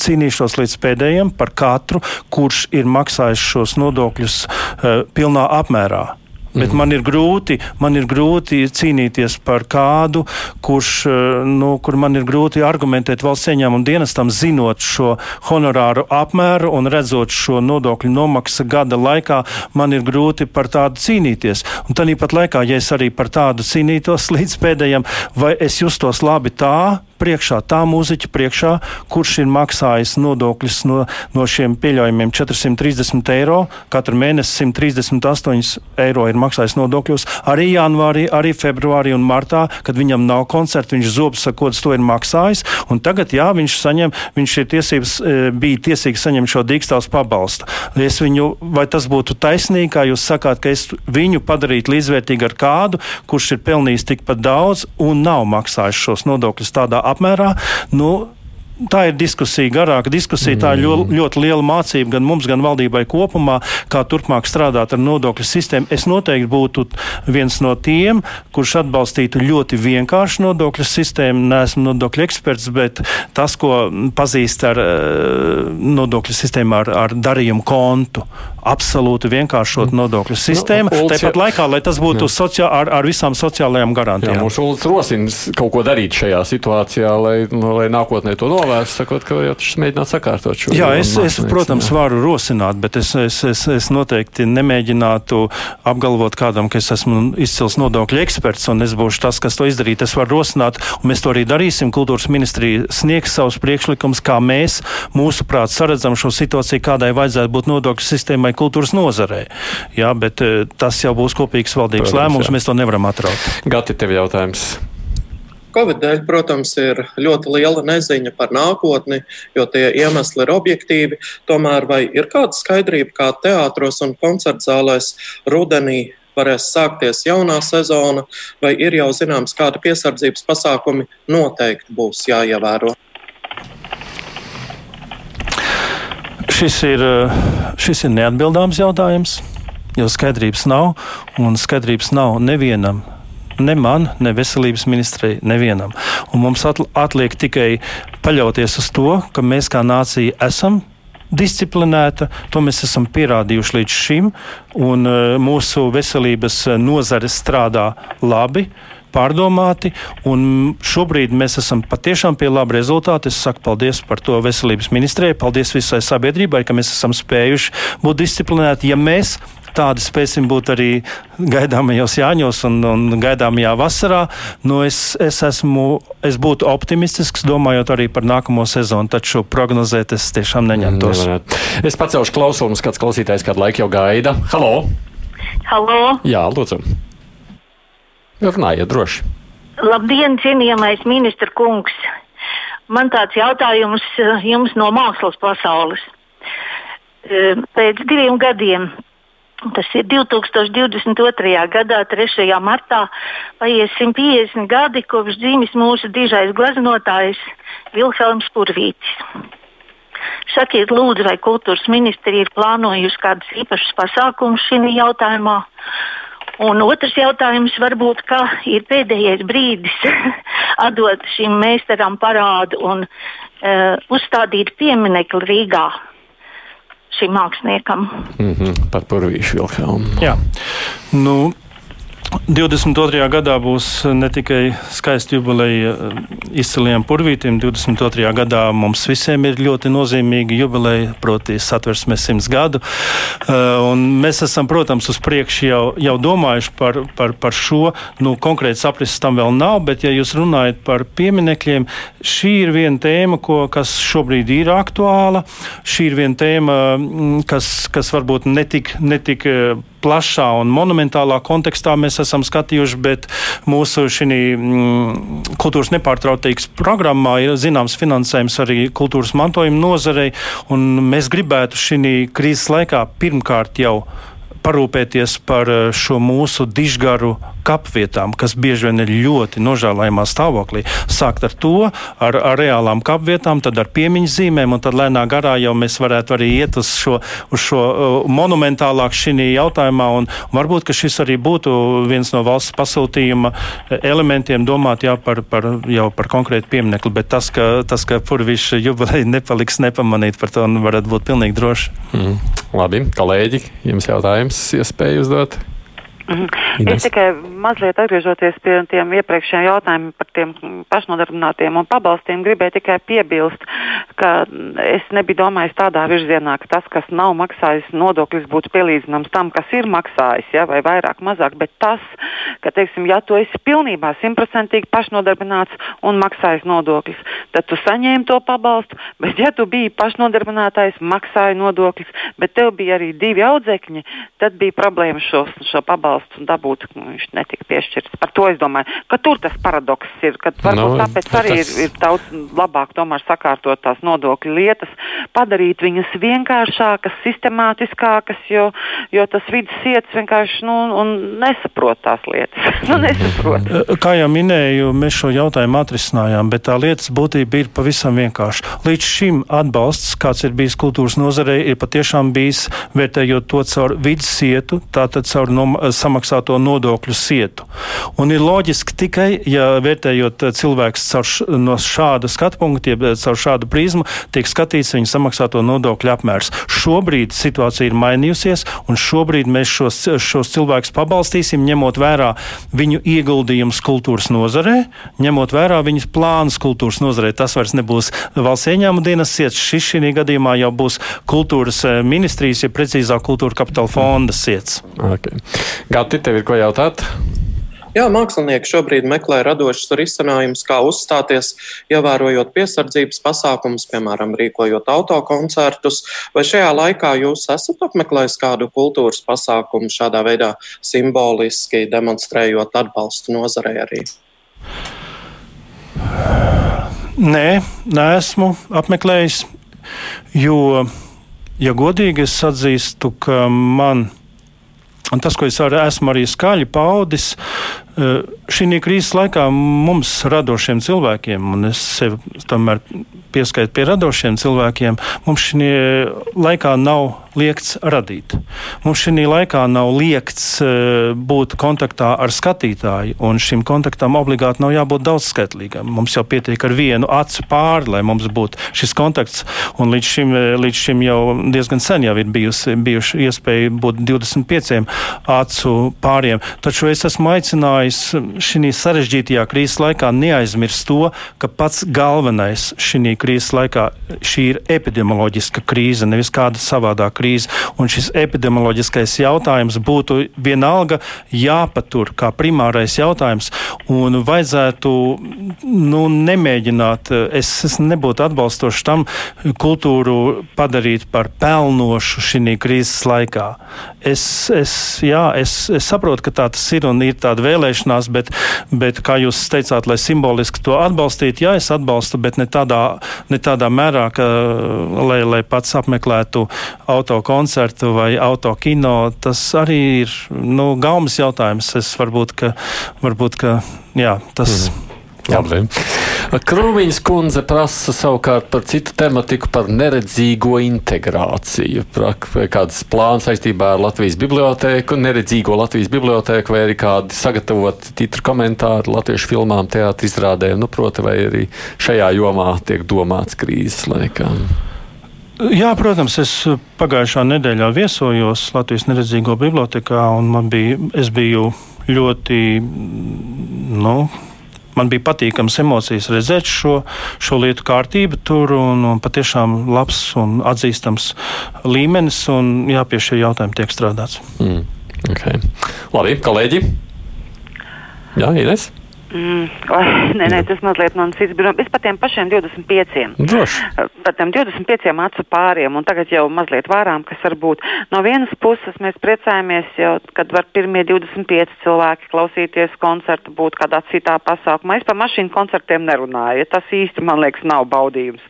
cīnīšos līdz pēdējiem par katru, kurš ir maksājis šos nodokļus uh, pilnā apmērā. Bet mm. man ir, grūti, man ir grūti cīnīties par kādu, kurš, eh, nu, kur man ir grūti argumentēt valsts ieņēmumu dienestam, zinot šo honorāru apmēru un redzot šo nodokļu nomaksu gada laikā, man ir grūti par tādu cīnīties. Un tāpat laikā, ja es arī par tādu cīnītos līdz pēdējiem, vai es justos labi tā, priekšā, tā mūziķa priekšā, kurš ir maksājis nodokļus no, no šiem pieļaujamiem 430 eiro. Katru mēnesi 138 eiro ir maksājis nodokļus. Arī janvārī, arī februārī un martā, kad viņam nav koncerta, viņš zobus sakots to ir maksājis. Un tagad, jā, viņš saņem, viņš ir tiesības, e, bija tiesīgs saņemt šo dīkstāvs pabalstu. Es viņu, vai tas būtu taisnīgi, kā jūs sakāt, ka es viņu padarītu līdzvērtīgu ar kādu, kurš ir pelnījis tikpat daudz un nav maksājis šos nodokļus tādā apmērā. Nu, tā ir diskusija, garāka diskusija. Tā ir ļoti, ļoti liela mācība gan mums, gan valdībai kopumā, kā turpmāk strādāt ar nodokļu sistēmu. Es noteikti būtu viens no tiem, kurš atbalstītu ļoti vienkāršu nodokļu sistēmu. Nesmu nodokļu eksperts, bet tas, ko pazīst ar eh, nodokļu sistēmu, ar, ar darījumu kontu, absolūti vienkāršot mm. nodokļu nu, sistēmu. Nu, Tāpat laikā, lai tas būtu sociā, ar, ar visām sociālajām garantijām. Jā, mums Ulus rosina kaut ko darīt šajā situācijā, lai, nu, lai nākotnē to novērstu novērst, sakot, ka jau tas mēģināt sakārtot šo Jā, es, es protams, jā. varu rosināt, bet es, es, es, es noteikti nemēģinātu apgalvot kādam, ka es esmu izcils nodokļu eksperts un es būšu tas, kas to izdarīt. Es varu rosināt, un mēs to arī darīsim. Kultūras ministrija sniegs savus priekšlikumus, kā mēs, mūsuprāt, saredzam šo situāciju, kādai vajadzētu būt nodokļu sistēmai kultūras nozarē. Jā, bet eh, tas jau būs kopīgs valdības Protams, lēmums, jā. mēs to nevaram atraut. Gati, tev jautājums. Covid dēļ, protams, ir ļoti liela neziņa par nākotni, jo tie iemesli ir objektīvi. Tomēr vai ir kāda skaidrība, kā teātros un koncertzālēs rudenī varēs sākties jaunā sezona, vai ir jau zināms, kāda piesardzības pasākumi noteikti būs jāievēro? Šis ir, šis ir neatbildāms jautājums, jo skaidrības nav, un skaidrības nav nevienam ne man, ne veselības ministrei, nevienam. Un mums atliek tikai paļauties uz to, ka mēs kā nācija esam disciplinēta. To mēs esam pierādījuši līdz šim, un uh, mūsu veselības nozare strādā labi. Pārdomāti, un šobrīd mēs esam patiešām pie laba rezultāta. Es saku paldies par to veselības ministrijai, paldies visai sabiedrībai, ka mēs esam spējuši būt disciplinēti. Ja mēs tādi spēsim būt arī gaidāmajos Jāņos un, un gaidāmajā vasarā. Nu, es, es, esmu, es būtu optimistisks, domājot arī par nākamo sezonu, taču prognozēt es tiešām neņemtos. Nevarētu. Es pacelšu klausumus, kāds klausītājs kādu laiku jau gaida. Halo! Halo! Jā, lūdzu! Runājiet droši! Labdien, cienījamais ministra kungs! Man tāds jautājums eh, jums no mākslas pasaules. Eh, pēc diviem gadiem Tas ir 2022. gadā, 3. martā, paies 150 gadi kopš dzīves mūsu dižais glaznotājs Vilhelms Purvītis. Sakiet, lūdzu, vai kultūras ministrija ir plānojusi kādus īpašus pasākumus šī jautājumā? Un otrs jautājums varbūt, kā ir pēdējais brīdis atdot šim meistaram parādu un uh, uzstādīt pieminekli Rīgā šim māksliniekam. Mm -hmm, par Purvīšu Vilhelmu. Jā. Nu, 22. gadā būs ne tikai skaista jubileja izciliem purvītiem, 22. gadā mums visiem ir ļoti nozīmīga jubileja, proti, satversmes simts gadu. Un mēs esam, protams, uz priekšu jau, jau domājuši par, par, par šo. Nu, konkrēti saprasts tam vēl nav, bet, ja jūs runājat par pieminekļiem, šī ir viena tēma, ko, kas šobrīd ir aktuāla. Šī ir viena tēma, kas, kas varbūt netik, netik plašā un monumentālā kontekstā mēs esam skatījuši, bet mūsu šī mm, kultūras nepārtrautīgas programmā ir zināms finansējums arī kultūras mantojuma nozarei, un mēs gribētu šī krīzes laikā pirmkārt jau parūpēties par eh, šo mūsu dižgaru kapvietām, kas bieži vien ir ļoti nožēlojamā stāvoklī. Sākt ar to, ar, ar reālām kapvietām, tad ar piemiņas zīmēm, un tad lēnā garā jau mēs varētu arī iet uz šo, uz šo uh, monumentālāk šī jautājumā, un varbūt, šis arī būtu viens no valsts pasūtījuma elementiem domāt jau par, par, jau par konkrētu pieminekli, bet tas, ka, tas, ka purvišs jubileja nepaliks nepamanīt, par to varat būt pilnīgi droši. Mm. Labi, kolēģi, jums jautājums iespēju uzdot? Mhm. Es tikai mazliet atgriežoties pie tiem iepriekšējiem jautājumiem par tiem pašnodarbinātiem un pabalstiem, gribēju tikai piebilst, ka es nebiju domājis tādā virzienā, ka tas, kas nav maksājis nodokļus, būtu pielīdzināms tam, kas ir maksājis, ja, vai vairāk, mazāk, bet tas, ka, teiksim, ja tu esi pilnībā simtprocentīgi pašnodarbināts un maksājis nodokļus, tad tu saņēmi to pabalstu, bet ja tu biji pašnodarbinātais, maksāji nodokļus, bet tev bija arī divi audzekņi, tad bija problēma šo, šo pabalstu atbalstu dabūt, viņš netika piešķirts. Par to es domāju, ka tur tas paradoks ir, ka varbūt no, tāpēc arī tas... ir, ir daudz labāk tomēr sakārtot tās nodokļu lietas, padarīt viņas vienkāršākas, sistemātiskākas, jo, jo tas vidas iets vienkārši nu, nesaprot tās lietas. nu, nesaprot. Kā jau minēju, mēs šo jautājumu atrisinājām, bet tā lietas būtība ir pavisam vienkārša. Līdz šim atbalsts, kāds ir bijis kultūras nozarei, ir patiešām bijis vērtējot to caur vidas sietu, tātad caur nom, samaksāto nodokļu sietu. Un ir loģiski tikai, ja vērtējot cilvēks caur, no šāda skatu punkta, ja caur šādu prizmu, tiek skatīts viņa samaksāto nodokļu apmērs. Šobrīd situācija ir mainījusies, un šobrīd mēs šos, šos cilvēkus pabalstīsim, ņemot vērā viņu ieguldījumus kultūras nozarē, ņemot vērā viņas plānus kultūras nozarē. Tas vairs nebūs valsts ieņēmuma dienas ciets, šis šī gadījumā jau būs kultūras eh, ministrijas, ja precīzāk kultūra kapitāla fonda ciets. Okay. Gati, tev ir ko jautāt? Jā, mākslinieki šobrīd meklē radošus risinājumus, kā uzstāties, ievērojot piesardzības pasākumus, piemēram, rīkojot autokoncertus. Vai šajā laikā jūs esat apmeklējis kādu kultūras pasākumu šādā veidā simboliski demonstrējot atbalstu nozarei arī? Nē, neesmu apmeklējis, jo, ja godīgi, es atzīstu, ka man ir Un tas, ko es arī esmu arī skaļi paudis, šī krīzes laikā mums, radošiem cilvēkiem, un es sevi tomēr pieskaitu pie radošiem cilvēkiem, mums šī laikā nav liekts radīt. Mums šī laikā nav liekts uh, būt kontaktā ar skatītāju, un šim kontaktam obligāti nav jābūt daudzskaitlīgam. Mums jau pietiek ar vienu acu pāri, lai mums būtu šis kontakts, un līdz šim, eh, līdz šim jau diezgan sen jau ir bijusi, bijuši iespēja būt 25 acu pāriem. Taču es esmu aicinājis šī sarežģītajā krīzes laikā neaizmirst to, ka pats galvenais šī krīzes laikā šī ir epidemioloģiska krīze, nevis kāda savādāka krīze. Un šis epidemioloģiskais jautājums būtu vienalga jāpatur kā primārais jautājums. Un vajadzētu nu, nemēģināt, es, es nebūtu atbalstošs tam, kultūru padarīt par pelnošu šī krīzes laikā. Es, es, jā, es, es saprotu, ka tā tas ir un ir tāda vēlēšanās, bet, bet kā jūs teicāt, lai simboliski to atbalstītu, jā, es atbalstu, bet ne tādā, ne tādā mērā, ka, lai, lai pats apmeklētu auto autokoncertu vai autokino, tas arī ir nu, gaumas jautājums. Es varbūt, ka, varbūt, ka jā, tas. Mm. Labi. Krūmiņas kundze prasa savukārt par citu tematiku, par neredzīgo integrāciju. Kādas plāns saistībā ar Latvijas bibliotēku, neredzīgo Latvijas bibliotēku, vai arī kādi sagatavot titru komentāri latviešu filmām, teātris izrādēm, nu, proti, vai arī šajā jomā tiek domāts krīzes laikā. Jā, protams, es pagājušā nedēļā viesojos Latvijas neredzīgo bibliotekā, un bija, es biju ļoti nu, man bija patīkams emocijas redzēt šo, šo lietu kārtību tur un, un patiešām labs un atzīstams līmenis un jā, pie šī jautājuma tiek strādāts. Mm, okay. Labi, kolēģi! Jā, Ines? Mm, nē, nē, tas mazliet man cits bija. Es par tiem pašiem 25. Droši. Par tiem 25 acu pāriem, un tagad jau mazliet vārām, kas var būt. No vienas puses mēs priecājamies, jau, kad var pirmie 25 cilvēki klausīties koncertu, būt kādā citā pasākumā. Es par mašīnu koncertiem nerunāju, ja tas īsti man liekas nav baudījums.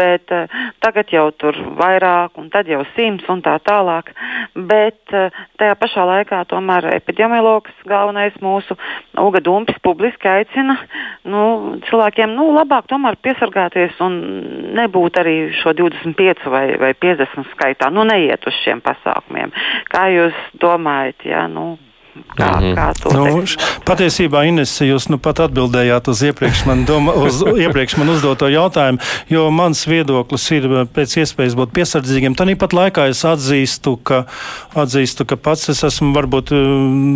Bet uh, tagad jau tur vairāk, un tad jau simts un tā tālāk. Bet uh, tajā pašā laikā tomēr epidemiologs galvenais mūsu Uga Dumpis publiski aicina nu, cilvēkiem nu, labāk piesargāties un nebūt arī šo 25 vai, vai 50 skaitā, nu, neiet uz šiem pasākumiem. Kā jūs domājat? Ja, nu, Kā, mm -hmm. kā nu, patiesībā, Ines, jūs nu pat atbildējāt uz iepriekš man, doma, uz iepriekš man uzdoto jautājumu, jo mans viedoklis ir eh, pēc iespējas būt piesardzīgiem. Tāpat laikā es atzīstu ka, atzīstu, ka pats es esmu varbūt eh,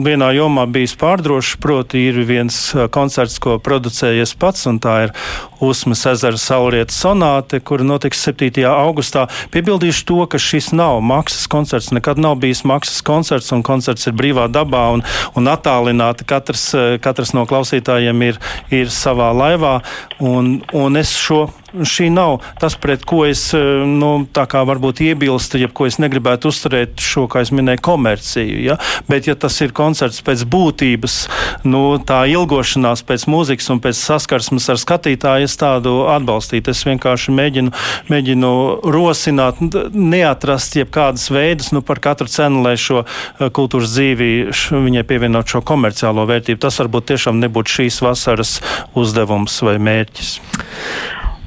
vienā jomā bijis pārdrošs, proti ir viens eh, koncerts, ko producējies pats, un tā ir Usmas ezera saulrietas sonāte, kur notiks 7. augustā. Piebildīšu to, ka šis nav maksas koncerts, nekad nav bijis maksas koncerts, un koncerts ir brīvā dabā un, un attālināti. Katrs, katrs no klausītājiem ir, ir savā laivā, un, un es šo šī nav tas, pret ko es eh, nu, varbūt iebilstu, ja ko es negribētu uzturēt šo, kā es minēju, komerciju. Ja? Bet, ja tas ir koncerts pēc būtības, nu, tā ilgošanās pēc mūzikas un pēc saskarsmes ar skatītāju, es tādu atbalstītu. Es vienkārši mēģinu, mēģinu rosināt, neatrast jebkādas veidus nu, par katru cenu, lai šo eh, kultūras dzīvi viņai pievienot šo komerciālo vērtību. Tas varbūt tiešām nebūtu šīs vasaras uzdevums vai mērķis.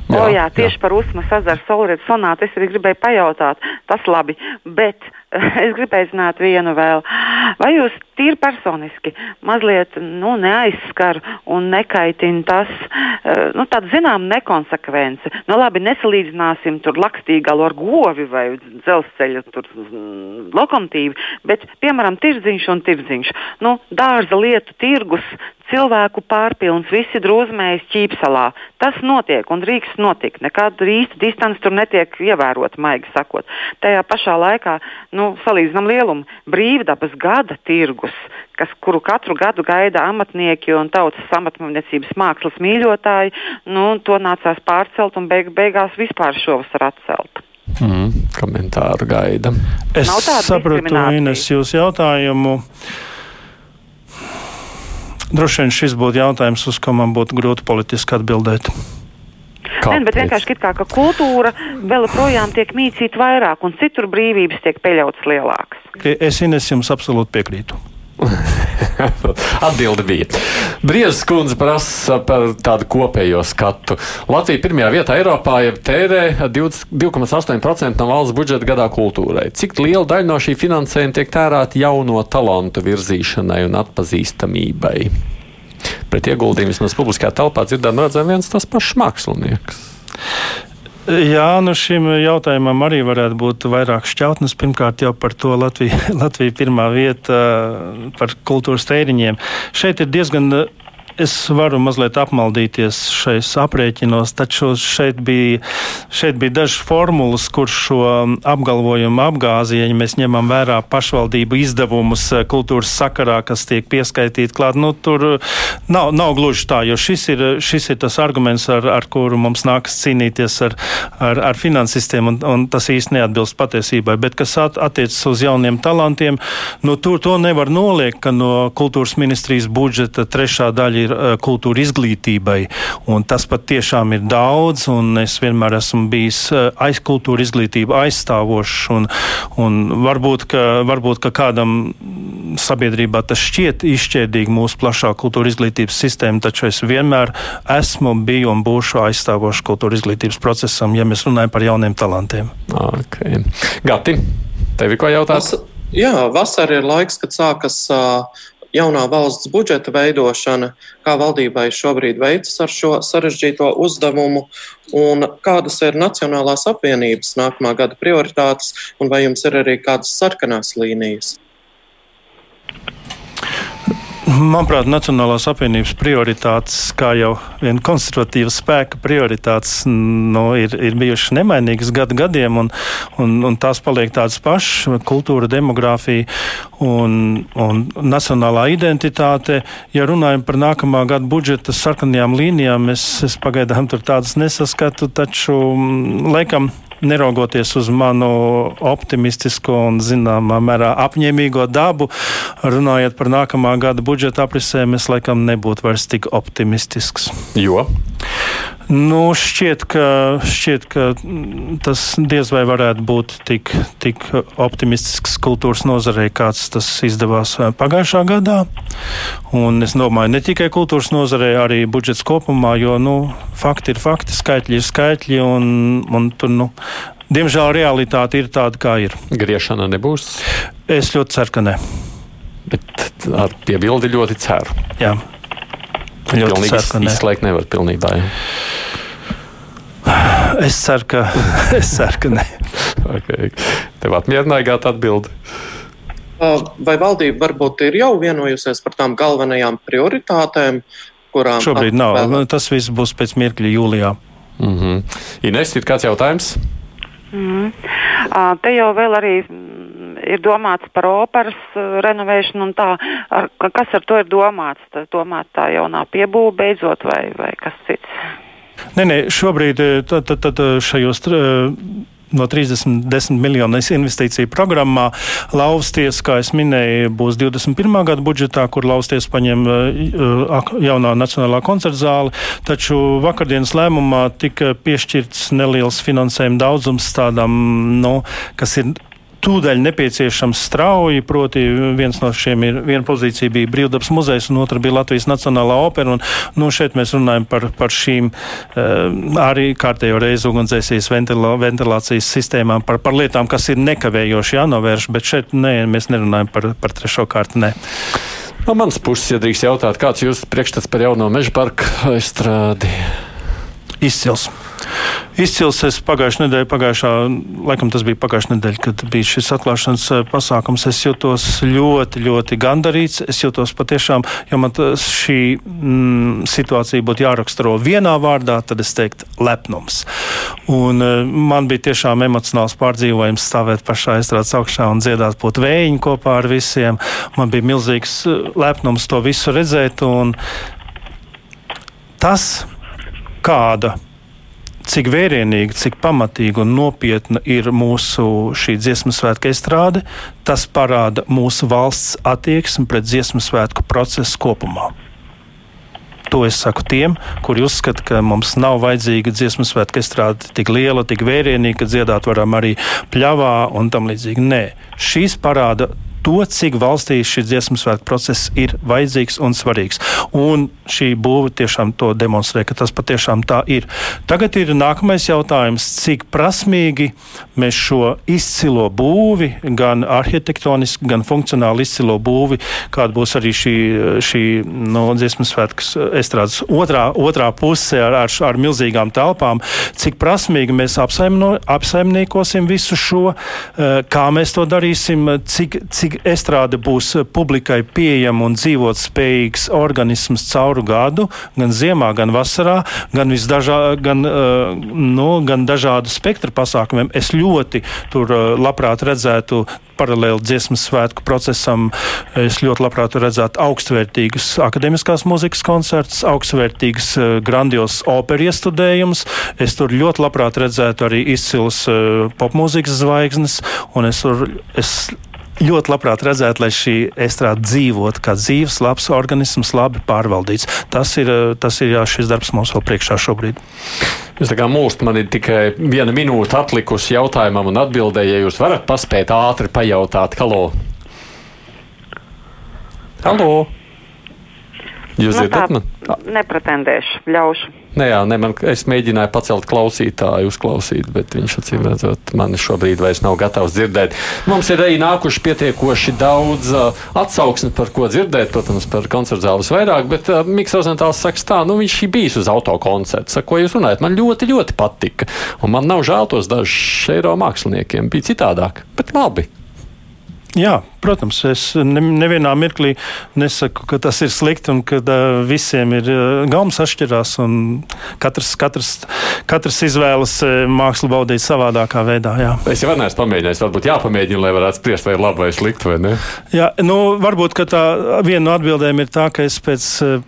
Jā, o, jā, tieši jā. par Usmas ezeru solītu sonātu es arī gribēju pajautāt. Tas labi, bet es gribēju zināt vienu vēl. Vai jūs tīri personiski mazliet nu, neaizskar un nekaitina tas, eh, nu, tāda zinām nekonsekvence? Nu, labi, nesalīdzināsim tur lakstīgalu ar govi vai dzelzceļa tur, mm, lokomotīvu, bet, piemēram, tirdziņš un tirdziņš. Nu, dārza lietu tirgus, cilvēku pārpilns, visi drūzmējas ķīpsalā. Tas notiek un drīkst notikt. Nekāda īsta distance tur netiek ievērota, maigi sakot. Tajā pašā laikā nu, salīdzinām lielumu. Brīvdabas gada tirgus, kas, kuru katru gadu gaida amatnieki un tautas amatniecības mākslas mīļotāji, nu, to nācās pārcelt un beig, beigās vispār šovasar atcelt. Mm, komentāru gaida. Es sapratu, Ines, jūsu jautājumu. Droši vien šis būtu jautājums, uz ko man būtu grūti politiski atbildēt. Ne, bet vienkārši kā, ka kultūra vēl joprojām tiek mīcīta vairāk, un citur brīvības tiek pieļautas lielākas. Es Ines jums absolūti piekrītu. Atbilde bija. Briezes kundze prasa par tādu kopējo skatu. Latvija pirmajā vietā Eiropā jau tērē 2,8% no valsts budžeta gadā kultūrai. Cik liela daļa no šī finansējuma tiek tērēta jauno talantu virzīšanai un atpazīstamībai? Pret ieguldījumu vismaz publiskajā telpā dzirdam, redzam viens tas pašs mākslinieks. Jā, nu šim jautājumam arī varētu būt vairāk šķautnes. Pirmkārt, jau par to Latvija, Latvija pirmā vieta par kultūras tēriņiem. Šeit ir diezgan Es varu mazliet apmaldīties šais aprēķinos, taču šeit bija, šeit bija dažas formulas, kur šo apgalvojumu apgāzīja, ja mēs ņemam vērā pašvaldību izdevumus eh, kultūras sakarā, kas tiek pieskaitīti klāt. Nu, tur nav, nav gluži tā, jo šis ir, šis ir tas arguments, ar, ar kuru mums nākas cīnīties ar, ar, ar finansistiem, un, un tas īsti neatbilst patiesībai. Bet, kas at, attiecas uz jauniem talantiem, nu, tur to nevar noliekt, ka no kultūras ministrijas budžeta trešā daļa ir eh, kultūra izglītībai. Tas pat tiešām ir daudz, un es vienmēr esmu bijis eh, aizkultūra izglītība aizstāvošs. Un, un varbūt, ka, varbūt, ka kādam sabiedrībā tas šķiet izšķērdīgi mūsu plašā kultūra izglītības sistēma, taču es vienmēr esmu, biju un būšu aizstāvošs kultūra izglītības procesam, ja mēs runājam par jauniem talantiem. Okay. Gati, tev ir ko jautāt? Vas, jā, vasara ir laiks, kad sākas uh, jaunā valsts budžeta veidošana, kā valdībai šobrīd veicas ar šo sarežģīto uzdevumu, un kādas ir Nacionālās apvienības nākamā gada prioritātes, un vai jums ir arī kādas sarkanās līnijas? Manuprāt, Nacionālās apvienības prioritātes, kā jau viena konservatīva spēka prioritātes, nu, ir, ir bijušas nemainīgas gadu gadiem, un, un, un tās paliek tādas pašas - kultūra, demogrāfija un, un nacionālā identitāte. Ja runājam par nākamā gada budžeta sarkanajām līnijām, es, es pagaidām tur tādas nesaskatu, taču laikam neraugoties uz manu optimistisko un, zināmā mērā, apņēmīgo dabu, runājot par nākamā gada budžeta aprisēm, es laikam nebūtu vairs tik optimistisks. Jo? Nu, šķiet, ka, šķiet, ka tas diez vai varētu būt tik, tik optimistisks kultūras nozarei, kāds tas izdevās pagājušā gadā. Un es domāju, ne tikai kultūras nozarei, arī budžets kopumā, jo nu, fakti ir fakti, skaitļi ir skaitļi. Un, un tur, nu, diemžēl realitāte ir tāda, kā ir. Griešana nebūs? Es ļoti ceru, ka ne. Bet ar piebildi ļoti ceru. Jā. Ļoti ceru, ka ne. Izslēgt nevar pilnībā. Ja? Es ceru, ka, es ceru, ka ne. okay. Tev apmierināja gāta atbildi. Vai valdība varbūt ir jau vienojusies par tām galvenajām prioritātēm, kurām šobrīd nav? Atvēl... Tas viss būs pēc mirkļa jūlijā. Mm -hmm. Ines, ir kāds jautājums? Mm. Te jau vēl arī ir domāts par operas renovēšanu, un tā, ar, kas ar to ir domāts? Tā, domāt tā jaunā piebūve beidzot vai, vai kas cits? Nē, nē, šobrīd tad, tad, tad šajos no 30 miljonu investīciju programmā. Lausties, kā es minēju, būs 21. gada budžetā, kur Lausties paņem jaunā Nacionālā koncerta zāle. Taču vakardienas lēmumā tika piešķirts neliels finansējuma daudzums tādam, nu, kas ir tūdaļ nepieciešams strauji. Proti, viens no šiem ir viena pozīcija bija Brīvdabas muzejs, un otra bija Latvijas Nacionālā opera. Un, nu, šeit mēs runājam par, par šīm uh, arī kārtējo reizi ugunsdzēsīs ventilā, ventilācijas sistēmām, par, par lietām, kas ir nekavējoši jānovērš, bet šeit nē, mēs nerunājam par, par trešo kārtu. Nē. No manas puses, ja drīkst jautāt, kāds ir jūsu priekšstats par jauno meža parku aizstrādi? Izcils. Izcils es pagājušajā nedēļā, pagājušā, laikam tas bija pagājušā nedēļa, kad bija šis atklāšanas eh, pasākums. Es jūtos ļoti, ļoti gandarīts. Es jūtos patiešām, jo man šī mm, situācija būtu jāraksturo vienā vārdā, tad es teiktu lepnums. Un uh, man bija tiešām emocionāls pārdzīvojums stāvēt pašā aizstrādes augšā un dziedāt pot vējiņu kopā ar visiem. Man bija milzīgs eh, lepnums to visu redzēt. Tas, kāda cik vērienīga, cik pamatīga un nopietna ir mūsu šī dziesmu svētku estrāde, tas parāda mūsu valsts attieksmi pret dziesmu svētku procesu kopumā. To es saku tiem, kuri uzskata, ka mums nav vajadzīga dziesmu svētku estrāde tik liela, tik vērienīga, ka dziedāt varam arī pļavā un tam līdzīgi. Nē, šīs parāda to, cik valstī šis dziesmu svētku process ir vajadzīgs un svarīgs. Un šī būve tiešām to demonstrē, ka tas patiešām tā ir. Tagad ir nākamais jautājums, cik prasmīgi mēs šo izcilo būvi, gan arhitektoniski, gan funkcionāli izcilo būvi, kāda būs arī šī, šī no nu, dziesmu svētkas estrādes otrā, otrā puse ar, ar, ar milzīgām telpām, cik prasmīgi mēs apsaimno, apsaimniekosim visu šo, eh, kā mēs to darīsim, cik cik estrāde būs publikai pieejama un dzīvot spējīgs organisms cauru gadu, gan ziemā, gan vasarā, gan, visdažā, gan, uh, nu, gan dažādu spektru pasākumiem. Es ļoti tur uh, labprāt redzētu paralēli dziesmu svētku procesam. Es ļoti labprāt redzētu augstvērtīgus akadēmiskās mūzikas koncertus, augstvērtīgus uh, grandios operu iestudējumus. Es tur ļoti labprāt redzētu arī izcils popmūzikas zvaigznes, un es, tur, es ļoti labprāt redzētu, lai šī estrāde dzīvotu kā dzīves, labs organisms, labi pārvaldīts. Tas ir, tas ir jā, šis darbs mums vēl priekšā šobrīd. Jūs tā kā mūst, man ir tikai viena minūte atlikusi jautājumam un atbildēji, ja jūs varat paspēt ātri pajautāt, halo! Halo! Jūs nu, dzirdat man? Nepretendēšu, ļaušu. Nē, jā, ne, man, es mēģināju pacelt klausītāju, uzklausīt, bet viņš acīm redzot, mani šobrīd vairs nav gatavs dzirdēt. Mums ir arī nākuši pietiekoši daudz uh, atsauksmi, par ko dzirdēt, protams, par koncertu zāles vairāk, bet uh, Mikls Rozentāls saka, tā, nu viņš ir bijis uz autokoncertu. Saka, ko jūs runājat? Man ļoti, ļoti patika. Un man nav žēl tos dažus eiro māksliniekiem. Bija citādāk, bet labi. Jā, protams, es ne, nevienā mirklī nesaku, ka tas ir slikti un ka visiem ir gaumas atšķirās un katrs, katrs, katrs izvēlas mākslu baudīt savādākā veidā. Jā. Es jau neesmu pamēģinājis, varbūt jāpamēģina, lai varētu spriest, vai ir labi vai slikti, vai ne? Jā, nu, varbūt, tā viena no atbildēm ir tā, ka es pēc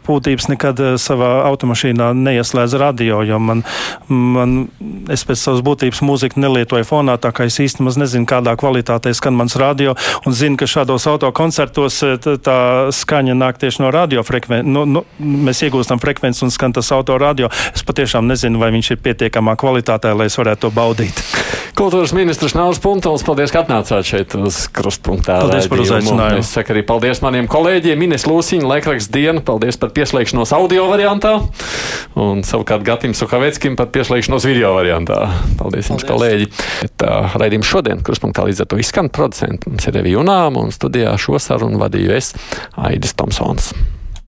būtības nekad savā automašīnā neieslēdzu radio, jo man, man es pēc savas būtības mūziku nelietoju fonā, tā kā es īstenībā nezinu, kādā kvalitātē skan mans radio, un zinu, ka šādos autokoncertos eh, tā skaņa nāk tieši no radiofrekvences. Nu, nu, mēs iegūstam frekvenci un skan tas autoradio. Es patiešām nezinu, vai viņš ir pietiekamā kvalitātē, lai es varētu to baudīt. Kultūras ministrs Nāvis Puntols, paldies, ka atnācāt šeit uz krustpunktā. Paldies par uzaicinājumu. Es saku arī paldies maniem kolēģiem Ines Lūsiņa, Laikraksts dienu, paldies par pieslēgšanos audio variantā, un savukārt Gatim Sukaveckim par pieslēgšanos video variantā. Paldies jums, kolēģi. Tā raidījums šodien, krustpunktā līdz ar to izskan producenti. Mums ir Revija Unām un studijā šo sarunu vadīju es, Aidis Tomsons.